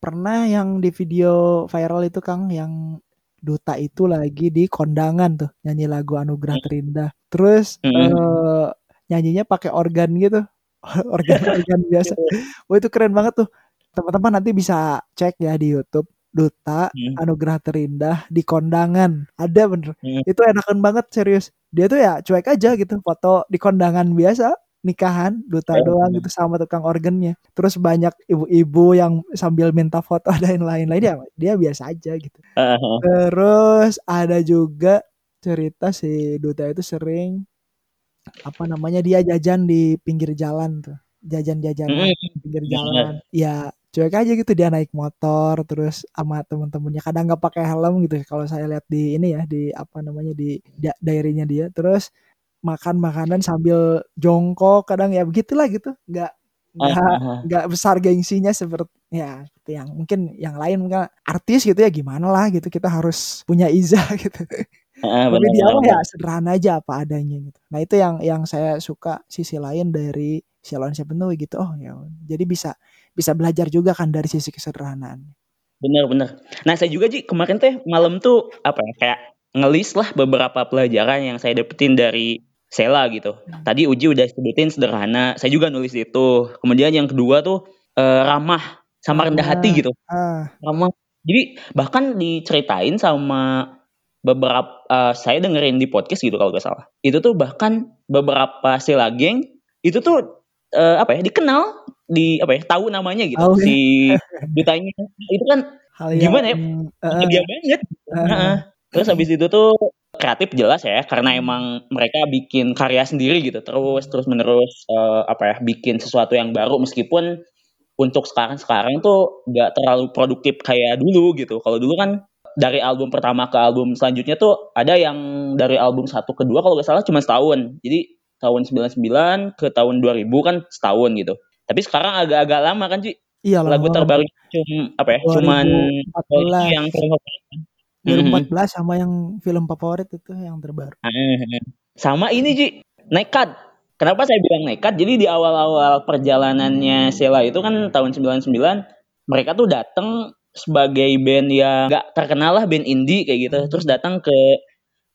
Pernah yang di video viral itu Kang yang duta itu lagi di kondangan tuh nyanyi lagu Anugerah Terindah terus Mm. eh, nyanyinya pakai organ gitu. Organ-organ biasa. Wah itu keren banget tuh. Teman-teman nanti bisa cek ya di YouTube. Duta Mm. Anugerah Terindah di kondangan. Ada bener. Mm. itu enakan banget serius. Dia tuh ya cuek aja gitu. Foto di kondangan biasa nikahan duta doang gitu sama tukang organnya. Terus banyak ibu-ibu yang sambil minta foto dan lain-lain. Dia dia biasa aja gitu. Ah, terus ada juga cerita si duta itu sering apa namanya dia jajan di pinggir jalan tuh jajan-jajanan Mm. pinggir Bener. jalan ya cuek aja gitu dia naik motor terus sama temen-temennya kadang nggak pakai helm gitu kalau saya lihat di ini ya di apa namanya di da diary-nya dia terus makan makanan sambil jongkok kadang ya begitulah gitu nggak Ah, nggak ah, ah. nggak besar gengsinya seperti ya seperti yang mungkin yang lain mungkin artis gitu ya gimana lah gitu kita harus punya izah gitu Ah, tapi bener dia bener mah ya bener. sederhana aja apa adanya gitu nah itu yang yang saya suka sisi lain dari Shalon Seven tuh gitu oh ya jadi bisa bisa belajar juga kan dari sisi kesederhanaan Bener bener. Nah saya juga Ji kemarin teh malam tuh apa ya kayak ngelis lah beberapa pelajaran yang saya dapetin dari Sela gitu. Tadi Uji udah sebutin sederhana, saya juga nulis itu. Kemudian yang kedua tuh eh, ramah sama rendah hati ah gitu. ah Ramah. Jadi bahkan diceritain sama beberapa eh, saya dengerin di podcast gitu kalau gak salah. Itu tuh bahkan beberapa Sela geng itu tuh eh, apa ya dikenal di apa ya tahu namanya gitu. Ya si dutanya itu kan hal yang gimana ya? eh, bahagia banget. eh, Heeh. terus habis itu tuh kreatif jelas ya karena emang mereka bikin karya sendiri gitu. Terus terus menerus eh, apa ya bikin sesuatu yang baru. Meskipun untuk sekarang sekarang tuh nggak terlalu produktif kayak dulu gitu. Kalau dulu kan dari album pertama ke album selanjutnya tuh ada yang dari album satu ke dua kalau nggak salah cuma setahun. Jadi tahun 99 ke tahun 2000 kan setahun gitu. Tapi sekarang agak-agak lama kan Ci? Iya lagu terbaru cuma apa ya? Cuman 2014 yang film favorit. 2014 sama yang film favorit itu yang terbaru. Mhm. sama ini Ji nekat. Kenapa saya bilang nekat? Jadi di awal-awal perjalanannya Sheila itu kan tahun 99 mereka tuh datang sebagai band yang gak terkenal lah band indie kayak gitu. Terus datang ke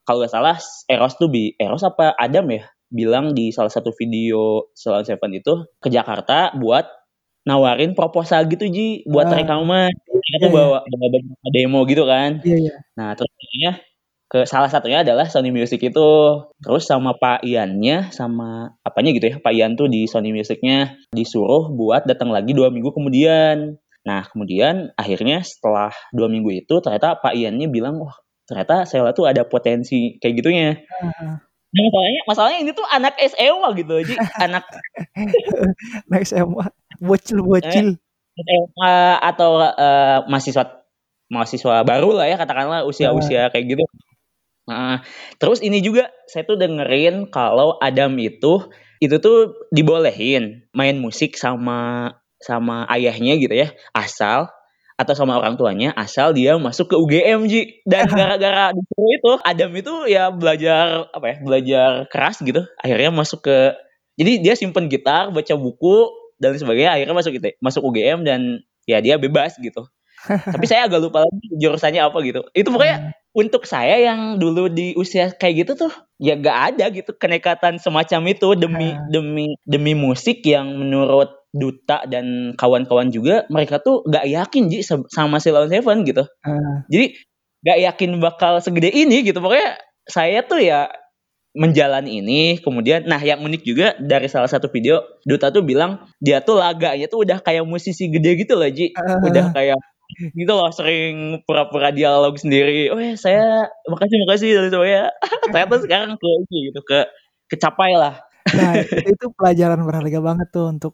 kalau nggak salah Eros tuh bi Eros apa Adam ya bilang di salah satu video Salon Seven itu ke Jakarta buat nawarin proposal gitu Ji buat ah. rekaman. Mereka iya tuh iya. bawa bawa beberapa demo gitu kan. Iya iya. Nah terus akhirnya ke salah satunya adalah Sony Music itu. Terus sama Pak Iannya, sama apanya gitu ya, Pak Ian tuh di Sony Musicnya disuruh buat datang lagi dua minggu kemudian. Nah kemudian akhirnya setelah dua minggu itu ternyata Pak Iannya bilang, wah ternyata Sela tuh ada potensi kayak gitunya. Nah, masalahnya, masalahnya ini tuh anak SMA gitu, jadi anak Anak SMA, bocil-bocil. SMA atau eh, mahasiswa mahasiswa baru lah ya katakanlah usia-usia kayak gitu. Nah, terus ini juga saya tuh dengerin kalau Adam itu itu tuh dibolehin main musik sama sama ayahnya gitu ya, asal atau sama orang tuanya asal dia masuk ke UGM Ji. Dan gara-gara disuruh itu Adam itu ya belajar apa ya belajar keras gitu. Akhirnya masuk ke jadi dia simpen gitar baca buku dan sebagainya akhirnya masuk gitu masuk UGM dan ya dia bebas gitu. Tapi saya agak lupa lagi jurusannya apa gitu. Itu pokoknya untuk saya yang dulu di usia kayak gitu tuh ya gak ada gitu kenekatan semacam itu demi demi demi musik yang menurut duta dan kawan-kawan juga mereka tuh gak yakin Ji sama Silon Seven gitu. Heeh. jadi gak yakin bakal segede ini gitu. Pokoknya saya tuh ya menjalani ini kemudian nah yang unik juga dari salah satu video duta tuh bilang dia tuh laganya tuh udah kayak musisi gede gitu loh Ji. Udah kayak gitu loh sering pura-pura dialog sendiri. Oh ya saya makasih makasih dan sebagainya. Ternyata sekarang ke gitu ke kecapai lah Nah, itu pelajaran berharga banget tuh untuk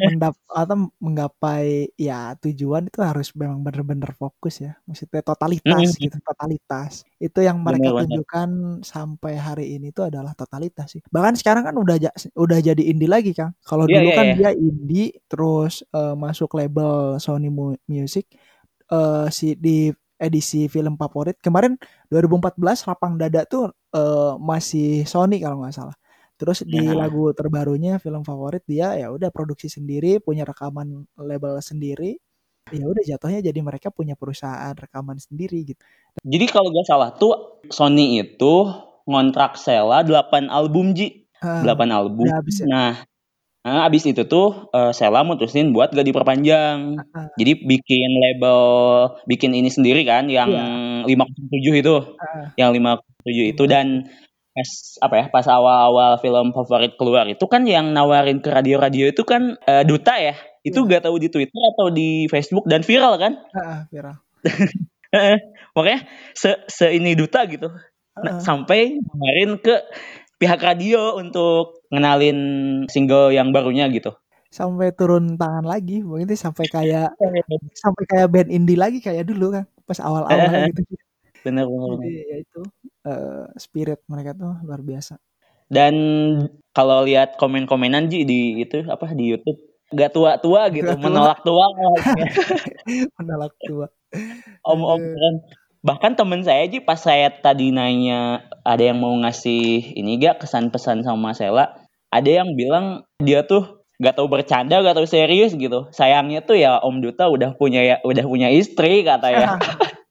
mendap atau menggapai ya tujuan itu harus memang benar-benar fokus ya. Maksudnya totalitas Mm. gitu, totalitas. Itu yang mereka Bener, bener. tunjukkan sampai hari ini itu adalah totalitas sih. Bahkan sekarang kan udah udah jadi indie lagi, Kang. Kalau Iya, dulu iya, kan iya. dia indie terus eh, masuk label Sony Mu- Music eh si di edisi film favorit kemarin 2014 Lapang Dada tuh eh, masih Sony kalau nggak salah. Terus di Ya. lagu terbarunya film favorit dia ya udah produksi sendiri, punya rekaman label sendiri. Ya udah jatuhnya jadi mereka punya perusahaan rekaman sendiri gitu. Jadi kalau gak salah tuh Sony itu ngontrak Sela 8 album Ji. Heeh. 8 album. Ya? Nah, nah, abis itu tuh eh, Sela mutusin buat gak diperpanjang. Heeh. Jadi bikin label, bikin ini sendiri kan yang Iya. 507 itu. Heeh. Yang 507 itu dan pas apa ya pas awal-awal film favorit keluar itu kan yang nawarin ke radio-radio itu kan eh, duta ya itu Iya. gak tahu di Twitter atau di Facebook dan viral kan Heeh, viral. Makanya se, se ini duta gitu. Nah, Heeh. sampai kemarin ke pihak radio untuk ngenalin single yang barunya gitu. Sampai turun tangan lagi, begitu sampai kayak sampai kayak band indie lagi kayak dulu kan pas awal-awal gitu. Bener bener. Jadi ya itu eh, spirit mereka tuh luar biasa. Dan kalau lihat komen-komenan Ji di itu apa di YouTube gak tua-tua gitu, Gak tua. menolak tua maksudnya. Menolak tua. Om-om kan. Bahkan temen saya Ji pas saya tadi nanya ada yang mau ngasih ini gak kesan pesan sama Sela, ada yang bilang dia tuh gak tahu bercanda, gak tahu serius gitu. Sayangnya tuh ya Om Duta udah punya ya udah punya istri kata ya.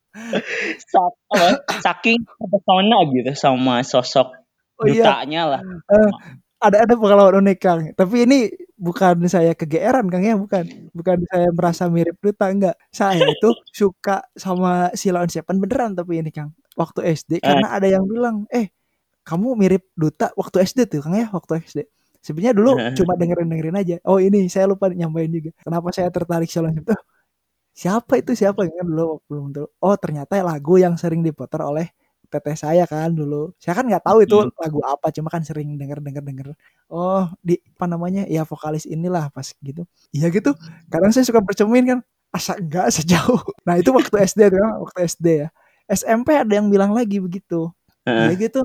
Saking terpesona gitu sama sosok Oh iya, dutanya lah. eh, ada ada pengalaman unik Kang. Tapi ini bukan saya kegeeran Kang ya, bukan. Bukan saya merasa mirip Duta enggak. Saya itu suka sama Sheila on Seven beneran tapi ini Kang. Waktu SD karena ada yang bilang, "Eh, kamu mirip Duta waktu SD tuh Kang ya, waktu SD." Sebenarnya dulu cuma dengerin-dengerin aja. Oh ini saya lupa nyampein juga. Kenapa saya tertarik Seven? Tuh, siapa itu siapa kan dulu belum tahu. Oh ternyata lagu yang sering diputar oleh teteh saya kan dulu. Saya kan nggak tahu itu lagu apa, cuma kan sering denger denger denger. Oh di apa namanya ya vokalis inilah pas gitu. Iya gitu. Kadang saya suka bercermin kan. Asa enggak sejauh. Nah itu waktu SD tuh, kan, waktu SD ya. SMP ada yang bilang lagi begitu. Iya gitu.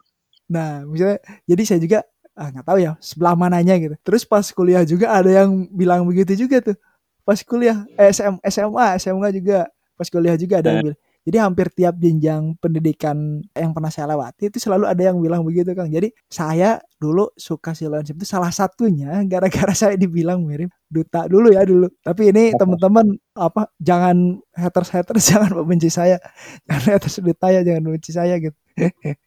Nah misalnya jadi saya juga ah nggak tahu ya sebelah mananya gitu. Terus pas kuliah juga ada yang bilang begitu juga tuh. Pas kuliah eh, SM, SMA SMA juga pas kuliah juga ada yang bilang. Jadi hampir tiap jenjang pendidikan yang pernah saya lewati itu selalu ada yang bilang begitu Kang. Jadi saya dulu suka Silon itu salah satunya gara-gara saya dibilang mirip Duta dulu ya dulu. Tapi ini teman-teman apa jangan haters haters jangan membenci saya. Jangan haters Duta ya jangan membenci saya gitu.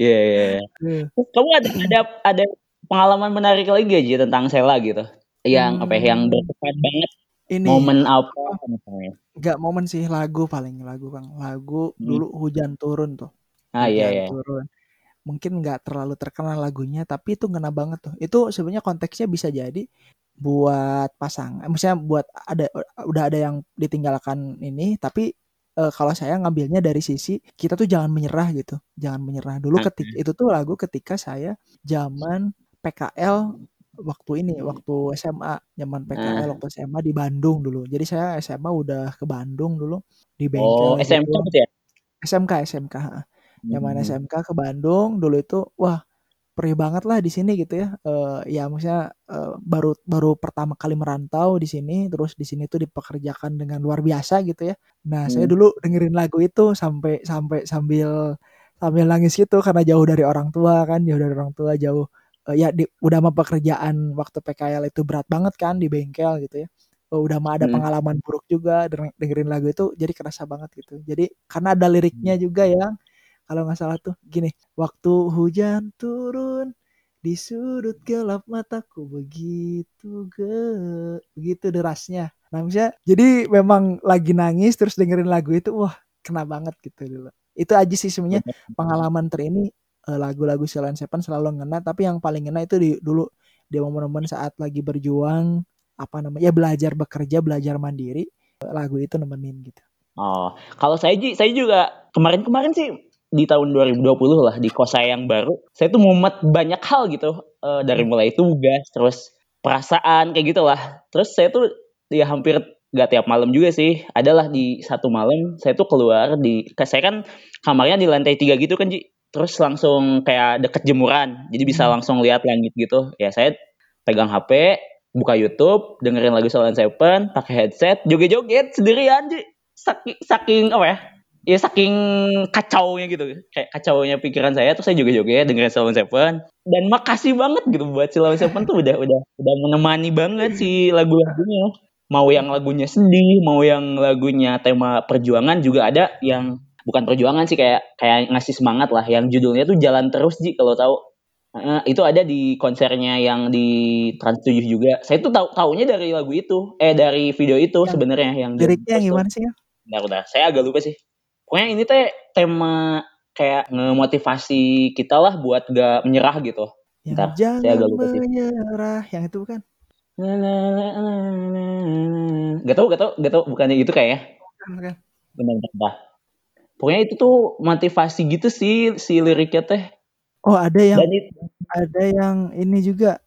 Iya iya. iya. Iya. Kamu ada ada ada pengalaman menarik lagi Ji tentang Sela gitu? Yang apa ya, yang Hmm. berkesan banget Ini momen apa misalnya? nggak momen sih lagu paling lagu Kang. Lagu Hmm. dulu hujan turun tuh. Ah, iya Hujan iya. turun. Mungkin nggak terlalu terkenal lagunya, tapi itu ngena banget tuh. Itu sebenarnya konteksnya bisa jadi buat pasang misalnya buat ada udah ada yang ditinggalkan ini, tapi, eee, kalau saya ngambilnya dari sisi kita tuh jangan menyerah gitu, jangan menyerah. Dulu ketik Mhm. itu tuh lagu ketika saya zaman PKL waktu ini, waktu SMA, zaman PKL Nah. waktu SMA di Bandung dulu. Jadi saya SMA udah ke Bandung dulu, di Oh, bengkel SMK gitu. berarti ya? SMK SMK, heeh. Zaman Mmm. SMK ke Bandung dulu itu, wah perih banget lah di sini gitu ya, eee, ya maksudnya, eee, baru baru pertama kali merantau di sini, terus di sini tuh dipekerjakan dengan luar biasa gitu ya. Nah, saya Mmm. dulu dengerin lagu itu sampai sampai sambil sambil nangis gitu karena jauh dari orang tua kan, jauh dari orang tua, jauh, eee, ya di udah mah pekerjaan waktu PKL itu berat banget kan di bengkel gitu ya. Eee, udah mah ada Mhm. pengalaman buruk juga dengerin lagu itu jadi kerasa banget gitu. Jadi karena ada liriknya juga yang kalau nggak salah tuh gini, "Waktu hujan turun di sudut gelap mataku begitu ge begitu derasnya." Nah, maksudnya jadi memang lagi nangis terus dengerin lagu itu, wah kena banget gitu dulu. Itu aja sih sebenarnya pengalaman terini, lagu-lagu Sheila on 7 selalu ngena, tapi yang paling ngena itu di dulu di momen-momen saat lagi berjuang, apa namanya, ya belajar bekerja, belajar mandiri, eee, lagu itu nemenin gitu. Oh, kalau saya ji saya juga kemarin-kemarin sih di tahun 2020 lah di kos saya yang baru, saya tuh mumet banyak hal gitu, eee, dari Mmm. mulai tugas, terus perasaan, kayak gitulah. Terus saya tuh ya hampir nggak tiap malam juga sih, ada lah di satu malam saya tuh keluar di saya kan kamarnya di lantai 3 gitu kan, Ji. Terus langsung kayak deket jemuran, jadi bisa Mhm. langsung lihat langit gitu. Ya saya pegang HP, buka YouTube, dengerin lagu Sheila on 7, pakai headset, joget-joget sendirian, Ji. Saki saking apa ya, ya saking kacaunya gitu, kayak kacaunya pikiran saya, terus saya joget-joget dengerin Sheila on 7, dan makasih banget gitu buat Sheila on 7 tuh udah udah udah menemani banget si lagu-lagunya. Mau yang lagunya sedih, mau yang lagunya tema perjuangan juga ada yang bukan perjuangan sih, kayak kayak ngasih semangat lah, yang judulnya tuh Jalan Terus, Ji, kalau tahu. Heeh, itu ada di konsernya yang di Trans 7 juga. Saya tuh tau taunya dari lagu itu, eh dari video itu Yang sebenarnya yang liriknya yang gimana sih, Kang? Bentar bentar, saya agak lupa sih. Pokoknya ini teh tema kayak ngemotivasi kita lah buat nggak menyerah gitu. Yang Bentar, saya jangan agak lupa sih. menyerah, yang itu bukan? Nggak tahu nggak tahu nggak tahu, bukannya itu kayaknya. Bukan bukan. Bentar bentar bentar. Pokoknya itu tuh motivasi gitu sih si liriknya teh. Oh, ada yang Dan it ada yang ini juga,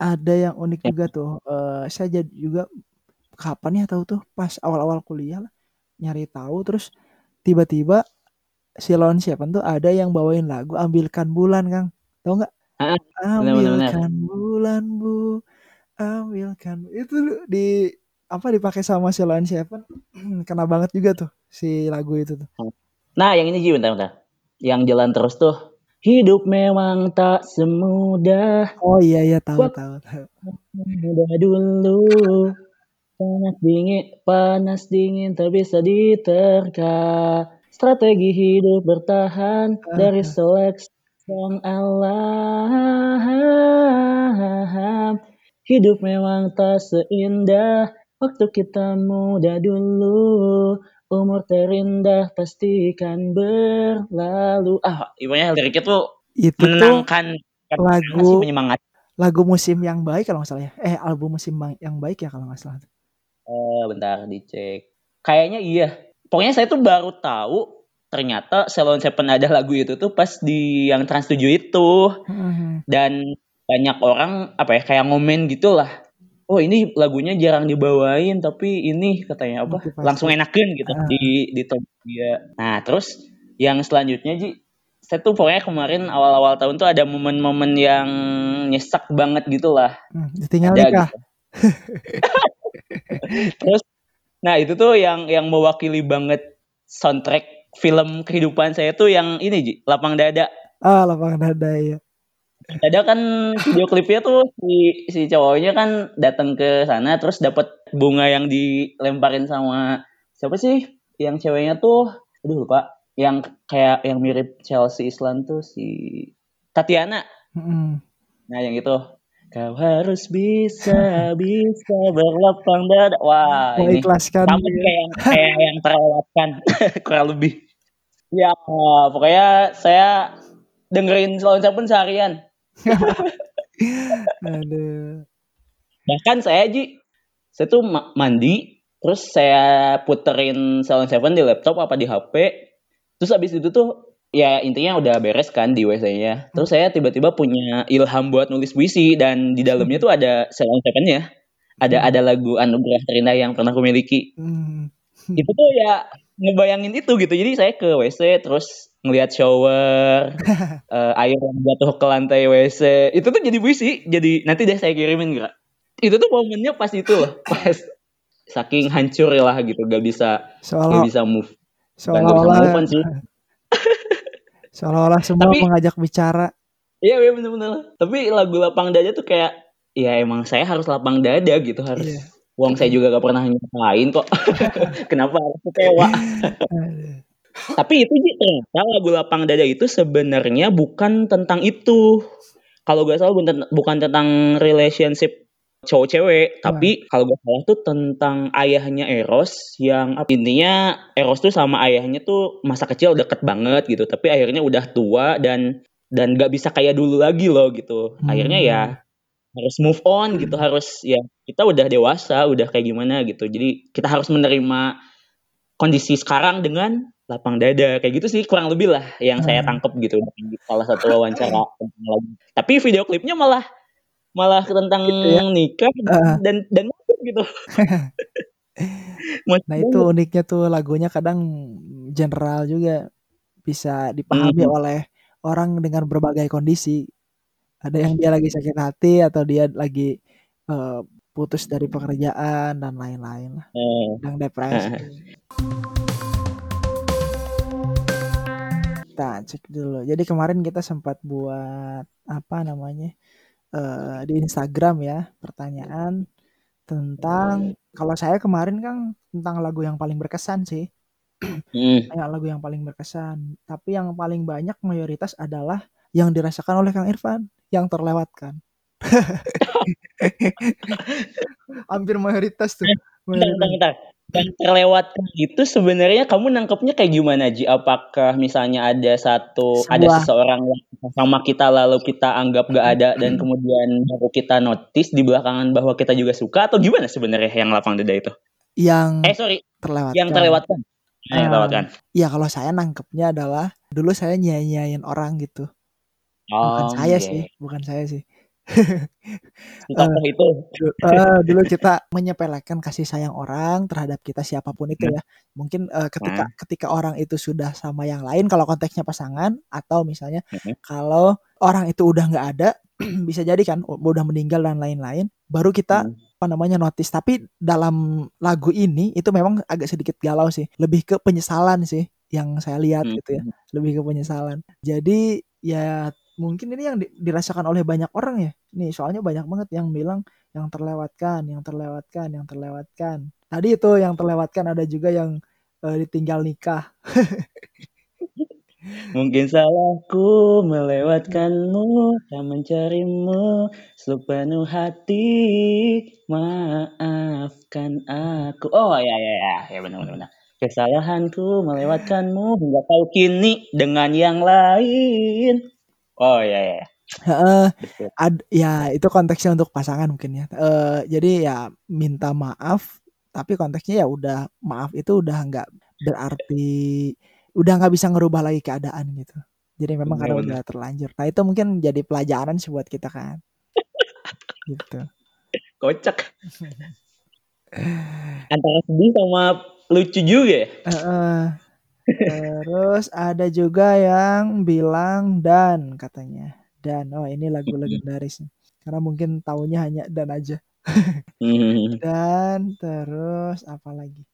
ada yang unik Ya. juga tuh, eee, saya jad juga kapan ya tahu tuh, pas awal-awal kuliah lah, nyari tahu terus tiba-tiba Sheila on 7 tuh ada yang bawain lagu Ambilkan Bulan, Kang. Tahu nggak? Bener bener. Ambilkan bulan bu, ambilkan itu di apa, dipakai sama Sheila on 7, kena banget juga tuh si lagu itu tuh. Nah, yang ini Ji, bentar bentar. Yang Jalan Terus tuh, hidup memang tak semudah Oh, iya iya, tahu tahu tahu. muda dulu. Panas dingin panas dingin tak bisa diterka. Strategi hidup bertahan Heeh dari seleksi sang alam. Hidup memang tak seindah waktu kita muda dulu. Umur terindah pastikan berlalu. Ah, pokoknya liriknya tuh Itu tuh menenangkan, bukan menenangkan sih, lagu menyemangati. lagu Musim yang Baik kalau nggak salah ya? Eh, album Musim yang Baik ya kalau nggak salah. Eee, bentar dicek. Kayaknya iya. Pokoknya saya tuh baru tahu ternyata Sheila on 7 ada lagu itu tuh pas di yang Trans 7 itu. Mhm. Dan banyak orang apa ya, kayak ngomen gitulah, "Oh, ini lagunya jarang dibawain, tapi ini," katanya apa, "langsung Motivasi. enakeun," gitu Heeh di di top dia. Nah, terus yang selanjutnya Ji, saya tuh pokoknya kemarin awal-awal tahun tuh ada momen-momen yang nyesek banget gitulah, Mmm, ditinggal ada nikah? gitu. Terus, nah itu tuh yang yang mewakili banget soundtrack film kehidupan saya tuh yang ini Ji, Lapang Dada. Ah, Lapang Dada, iya. Dada kan video klipnya tuh si si cowoknya kan datang ke sana terus dapat bunga yang dilemparin sama siapa sih yang ceweknya tuh, aduh lupa, yang kayak yang mirip Chelsea Islan tuh si Tatiana. Nah, yang itu, kau harus bisa bisa berlapang dada. Wah, ini Mengikhlaskan sama kayak yang kayak yang terlewatkan kurang lebih. Ya, pokoknya saya dengerin Slow Seven seharian. Aduh. Bahkan saya Ji, saya tuh mandi, terus saya puterin Slow Seven di laptop apa di HP, terus habis itu tuh ya intinya udah beres kan di WC-nya. Terus saya tiba-tiba punya ilham buat nulis puisi dan di dalamnya tuh ada Slow Seven-nya. Ada ada lagu Anugerah Terindah yang pernah aku miliki. Hmm. Itu tuh ya ngebayangin itu gitu. Jadi saya ke WC terus ngelihat shower, uh, air yang jatuh ke lantai WC. Itu tuh jadi puisi. Jadi nanti deh saya kirimin gak? Itu tuh momennya pas itu loh, pas saking hancur lah gitu, gak bisa Seolah, gak bisa move. Seolah-olah Seolah-olah semua Tapi, mengajak bicara. Iya, iya bener-bener. Tapi lagu lapang dada tuh kayak ya emang saya harus lapang dada gitu harus. Iya. Uang saya juga gak pernah ngapain kok. Kenapa harus kecewa? Tapi itu ternyata lagu lapang dada itu sebenarnya bukan tentang itu. Kalau gak salah bukan tentang relationship cowok cewek, hmm. tapi kalau gak salah tuh tentang ayahnya Eros yang intinya Eros tuh sama ayahnya tuh masa kecil deket banget gitu, tapi akhirnya udah tua dan dan gak bisa kayak dulu lagi loh gitu. Hmm. Akhirnya ya harus move on gitu, harus ya kita udah dewasa, udah kayak gimana gitu. Jadi kita harus menerima kondisi sekarang dengan lapang dada kayak gitu sih kurang lebih lah yang hmm. saya tangkep gitu salah satu wawancara Tapi video klipnya malah malah tentang gitu ya? nikah uh. dan dan gitu. nah itu uniknya tuh lagunya kadang general juga bisa dipahami hmm. oleh orang dengan berbagai kondisi. Ada yang dia lagi sakit hati atau dia lagi uh, putus dari pekerjaan dan lain-lain lah. Hmm. depresi. Kita cek dulu. Jadi kemarin kita sempat buat apa namanya? uh, di Instagram ya pertanyaan tentang kalau saya kemarin kan tentang lagu yang paling berkesan sih. Hmm. lagu yang paling berkesan. Tapi yang paling banyak mayoritas adalah yang dirasakan oleh Kang Irfan yang terlewatkan. Hampir mayoritas tuh. Mayoritas. Bentar, bentar, yang terlewatkan itu sebenarnya kamu nangkepnya kayak gimana Ji? Apakah misalnya ada satu Sebuah. ada seseorang yang sama kita lalu kita anggap gak ada dan kemudian baru kita notice di belakangan bahwa kita juga suka atau gimana sebenarnya yang lapang dada itu? Yang eh sorry terlewatkan. Yang terlewatkan. Uh, yang terlewatkan. Ya kalau saya nangkepnya adalah dulu saya nyanyain orang gitu. Oh, bukan saya sih, bukan saya sih. Uh, itu. Uh, dulu kita menyepelekan kasih sayang orang terhadap kita siapa pun itu hmm. ya. Mungkin uh, ketika hmm. ketika orang itu sudah sama yang lain kalau konteksnya pasangan atau misalnya hmm. kalau orang itu udah nggak ada bisa jadi kan udah meninggal dan lain-lain baru kita hmm. apa namanya notice tapi dalam lagu ini itu memang agak sedikit galau sih lebih ke penyesalan sih yang saya lihat hmm. gitu ya lebih ke penyesalan jadi ya mungkin ini yang di, dirasakan oleh banyak orang ya. Nih, soalnya banyak banget yang bilang yang terlewatkan, yang terlewatkan, yang terlewatkan. Tadi itu yang terlewatkan ada juga yang uh, ditinggal nikah. Mungkin salahku melewatkanmu, tak mencarimu, sepenuh hati, maafkan aku. Oh ya ya ya, ya benar benar. Kesalahanku melewatkanmu hingga tahu kini dengan yang lain. Oh iya ya. Heeh. ad ya itu konteksnya untuk pasangan mungkin ya. Uh, jadi ya minta maaf, tapi konteksnya ya udah maaf itu udah nggak berarti udah nggak bisa ngerubah lagi keadaan gitu. Jadi memang karena udah terlanjur. Nah itu mungkin jadi pelajaran sih buat kita kan. gitu. Kocak. Antara sedih sama lucu juga ya. Uh, Terus ada juga yang bilang dan katanya. Dan oh ini lagu legendaris Karena mungkin tahunya hanya dan aja. dan terus apa lagi?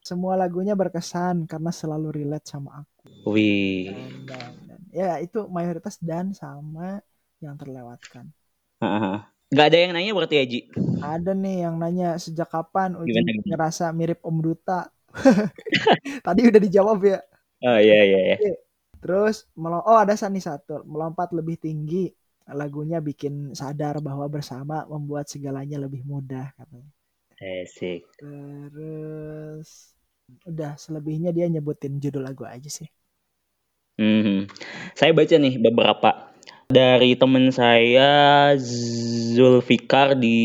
Semua lagunya berkesan karena selalu relate sama aku. Wih. Dan, dan, dan. Ya itu mayoritas dan sama yang terlewatkan. Gak ada yang nanya berarti ya Ji? Ada nih yang nanya sejak kapan Uji ngerasa mirip Om Duta. Tadi udah dijawab ya. Oh iya iya. iya. Terus oh ada nih satu melompat lebih tinggi lagunya bikin sadar bahwa bersama membuat segalanya lebih mudah katanya. Asik. Terus udah selebihnya dia nyebutin judul lagu aja sih. Mhm. Saya baca nih beberapa dari teman saya Zulfikar di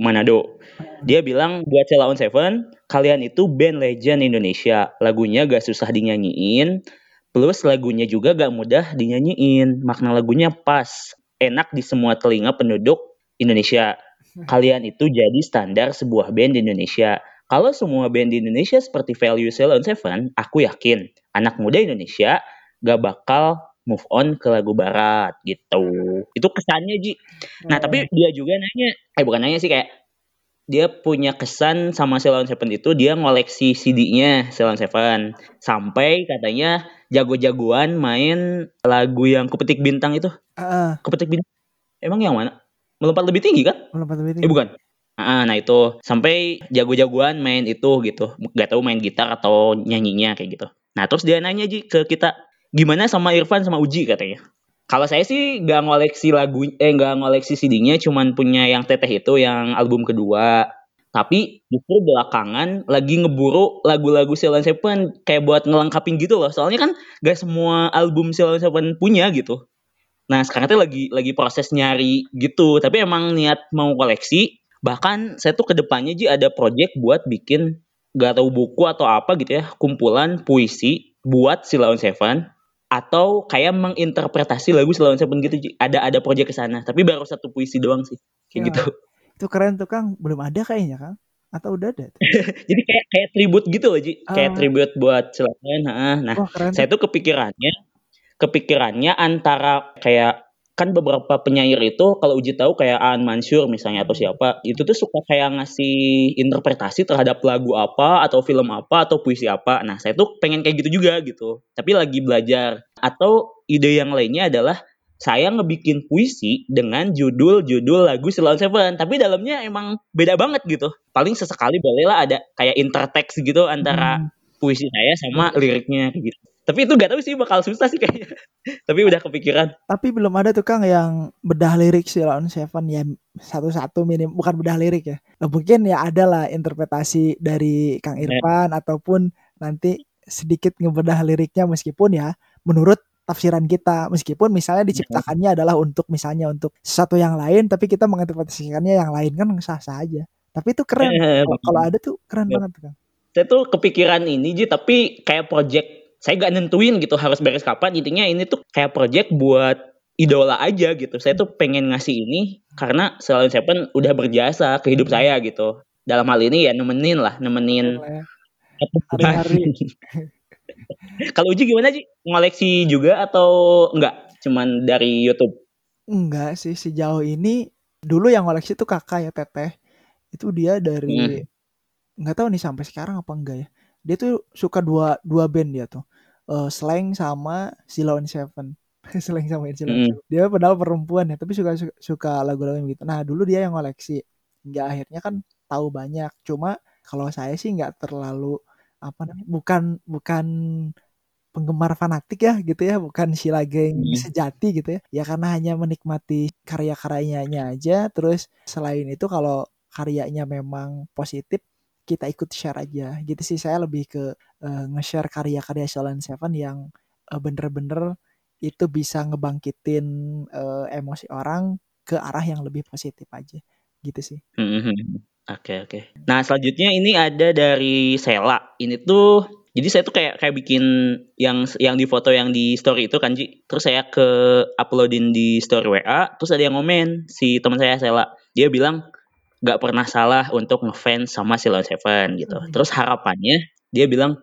Manado. Dia bilang buat Sheila on Seven, kalian itu band legend Indonesia. Lagunya gak susah dinyanyiin, plus lagunya juga gak mudah dinyanyiin. Makna lagunya pas, enak di semua telinga penduduk Indonesia. Kalian itu jadi standar sebuah band di Indonesia. Kalau semua band di Indonesia seperti Value Sheila on Seven, aku yakin anak muda Indonesia gak bakal move on ke lagu barat gitu. Itu kesannya Ji. Nah, tapi dia juga nanya, eh bukan nanya sih kayak dia punya kesan sama Ceylon Seven itu dia ngoleksi CD-nya Ceylon Seven sampai katanya jago-jagoan main lagu yang Kupetik Bintang itu. Heeh. Kupetik Bintang. Emang yang mana? Melompat lebih tinggi kan? Melompat lebih Eh tinggi. bukan. Ah, nah itu sampai jago-jagoan main itu gitu. Gak tahu main gitar atau nyanyinya kayak gitu. Nah terus dia nanya Ji ke kita gimana sama Irfan sama Uji katanya. Kalau saya sih gak ngoleksi lagu eh gak ngoleksi CD-nya cuman punya yang Teteh itu yang album kedua. Tapi justru belakangan lagi ngeburu lagu-lagu Ceylon Seven kayak buat ngelengkapin gitu loh. Soalnya kan gak semua album Ceylon Seven punya gitu. Nah sekarang tuh lagi lagi proses nyari gitu. Tapi emang niat mau koleksi. Bahkan saya tuh ke depannya Ji ada project buat bikin gak tahu buku atau apa gitu ya. Kumpulan puisi buat Ceylon Seven atau kayak menginterpretasi lagu Ceylon Seven gitu. Ada ada project ke sana. Tapi baru satu puisi doang sih. Kayak Ya. gitu. Itu keren tuh Kang, belum ada kayaknya Kang. Atau udah ada? Jadi kayak kayak tribute gitu loh Ji. Kayak Ah. tribute buat heeh. Nah Wah, keren. saya tuh kepikirannya kepikirannya antara kayak kan beberapa penyair itu kalau uji tahu kayak Aan Mansur misalnya atau siapa itu tuh suka kayak ngasih interpretasi terhadap lagu apa atau film apa atau puisi apa. Nah saya tuh pengen kayak gitu juga gitu tapi lagi belajar. Atau ide yang lainnya adalah saya ngebikin puisi dengan judul-judul lagu Ceylon Seven tapi dalamnya emang beda banget gitu. Paling sesekali bolehlah ada kayak intertext gitu antara Hmm. puisi saya sama liriknya kayak gitu tapi itu gak tahu sih bakal susah sih kayaknya tapi udah kepikiran Tapi belum ada tuh Kang yang bedah lirik Sheila on Seven ya satu-satu minim bukan bedah lirik ya. Mungkin ya ada lah interpretasi dari Kang Ya. Irfan ataupun nanti sedikit ngebedah liriknya meskipun ya menurut tafsiran kita meskipun misalnya diciptakannya adalah untuk misalnya untuk sesuatu yang lain tapi kita menginterpretasikannya yang lain kan sah-sah aja. Tapi itu keren. Eh, Kalau- Kalau ada tuh keren Ya. banget tuh Kang. saya tuh kepikiran ini Ji tapi kayak project saya gak nentuin gitu harus beres kapan. Intinya ini tuh kayak project buat idola aja gitu. Saya tuh pengen ngasih ini karena Ceylon Seven udah berjasa ke hidup saya gitu. Dalam hal ini ya nemenin lah nemenin. Keren lah ya. Hari-hari. kalau Uji gimana Ji? Ngoleksi juga atau enggak cuman dari YouTube? Enggak sih sejauh ini dulu yang koleksi tuh kakak ya teteh. Itu dia Hmm. dari nggak tahu nih sampai sekarang apa enggak ya. Dia tuh suka dua dua band dia tuh Eh, Slang sama Silon Seven. Slang sama Silon. Seven. Dia padahal perempuan ya tapi suka suka, lagu-lagu gitu nah dulu dia yang koleksi nggak akhirnya kan tahu banyak. Cuma kalau saya sih nggak terlalu apa namanya bukan bukan penggemar fanatik ya gitu ya. Bukan Sheila Geng Hmm. sejati gitu ya. Ya karena hanya menikmati karya-karyanya aja. Terus selain itu kalau karyanya memang positif kita ikut share aja gitu sih saya lebih ke eh, nge-share karya-karya Sheila Seven yang eh, bener-bener itu bisa ngebangkitin eh, emosi orang ke arah yang lebih positif aja gitu sih. Oke oke. Nah selanjutnya ini ada dari Sela. Ini tuh jadi saya tuh kayak kayak bikin yang yang di foto yang di story itu kan Ji. Terus saya ke uploadin di story WA. Terus ada yang ngomen si teman saya Sela. Dia bilang nggak pernah salah untuk ngefans sama Silon Seven gitu. Hmm. Terus harapannya dia bilang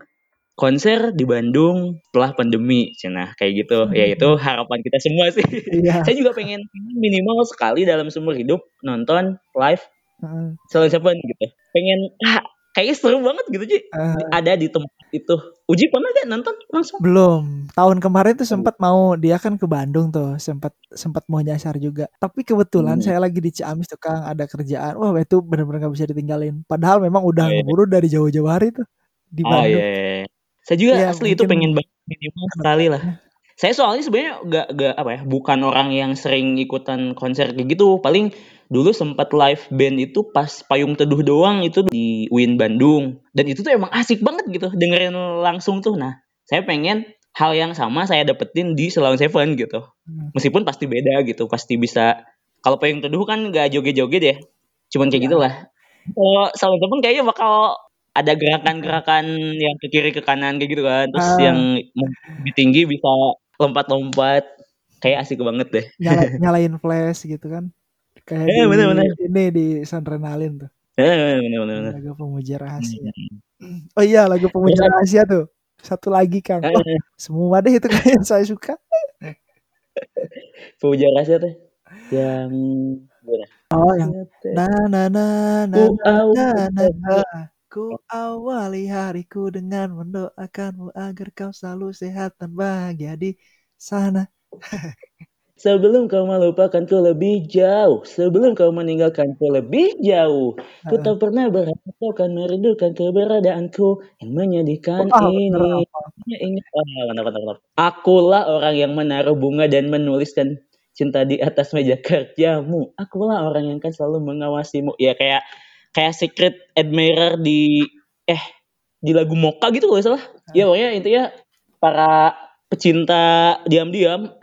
konser di Bandung setelah pandemi. Nah kayak gitu. Ya itu harapan kita semua sih. iya saya juga pengen minimal sekali dalam seumur hidup nonton live Heeh. Ceylon Seven gitu. Pengen ah, kayaknya seru banget gitu Ji. Eh, Ada di tempat itu. Uji pernah gak nonton langsung? Belum. Tahun kemarin tuh sempat mau dia kan ke Bandung tuh, sempat sempat mau nyasar juga. Tapi kebetulan Hmm. saya lagi di Ciamis tuh Kang, ada kerjaan. Wah, itu benar-benar gak bisa ditinggalin. Padahal memang udah Oh, iya. ngeburu dari jauh-jauh hari tuh di Oh Bandung. iya. Saya juga Iya, asli itu pengen banget minimal sekali lah. Saya soalnya sebenarnya gak, gak apa ya, bukan orang yang sering ikutan konser kayak gitu. Paling dulu sempat live band itu pas Payung Teduh doang itu di Win Bandung. Dan itu tuh emang asik banget gitu dengerin langsung tuh. Nah, saya pengen hal yang sama saya dapetin di Selawan Seven gitu. Hmm. Meskipun pasti beda gitu, pasti bisa kalau payung teduh kan nggak joget-joget ya. Cuman kayak Iya. gitulah. Kalau Selawan Seven kayaknya bakal ada gerakan-gerakan yang ke kiri ke kanan kayak gitu kan. Terus Ah. yang lebih tinggi bisa lompat-lompat. Kayak asik banget deh. Nyala, nyalain flash gitu kan. Kayak Eh, di bener-bener. ini di Sandrenalin tuh. Eh, bener-bener. Lagu pemuja rahasia. Hmm. Oh iya, lagu pemuja Iya. rahasia tuh. Satu lagi Kang. Eh, Wah, semua deh itu kayak saya suka. Pemuja rahasia tuh. Yang? Oh, yang na na na na na na na. Ku awali hariku dengan mendoakanmu agar kau selalu sehat dan bahagia di sana. Sebelum kau melupakanku lebih jauh, sebelum kau meninggalkanku lebih jauh, ku tak pernah berharap kau akan merindukan keberadaanku yang menyedihkan bener ini. ingat, wah mantap, mantap, mantap. Akulah orang yang menaruh bunga dan menuliskan cinta di atas meja kerjamu. Akulah orang yang akan selalu mengawasimu. Ya kayak kayak secret admirer di eh di lagu Moka gitu kalau salah. Ya pokoknya intinya para pecinta diam-diam.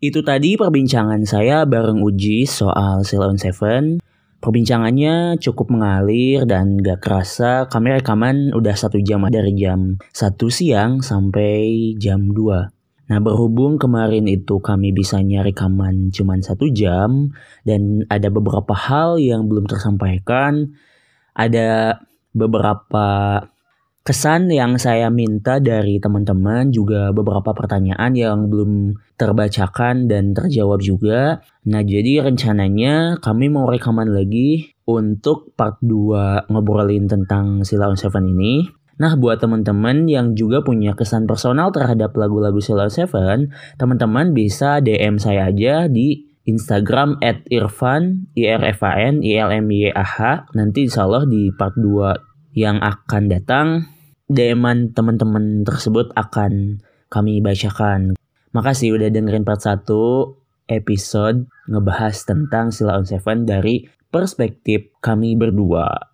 Itu tadi perbincangan saya bareng Uji soal Silon Seven. Perbincangannya cukup mengalir dan gak kerasa kami rekaman udah satu jam dari jam 1 siang sampai jam 2. Nah berhubung kemarin itu kami bisanya rekaman cuman satu jam dan ada beberapa hal yang belum tersampaikan. Ada beberapa kesan yang saya minta dari teman-teman juga beberapa pertanyaan yang belum terbacakan dan terjawab juga. Nah, jadi rencananya kami mau rekaman lagi untuk part 2 ngobrolin tentang Sila on Seven ini. Nah, buat teman-teman yang juga punya kesan personal terhadap lagu-lagu Sila on Seven, teman-teman bisa DM saya aja di Instagram at Irfan, I-R-F-A-N, I-L-M-Y-A-H. Nanti insya Allah di part 2 yang akan datang, DM-an teman-teman tersebut akan kami bacakan. Makasih udah dengerin part 1 episode ngebahas tentang Sila on Seven dari perspektif kami berdua.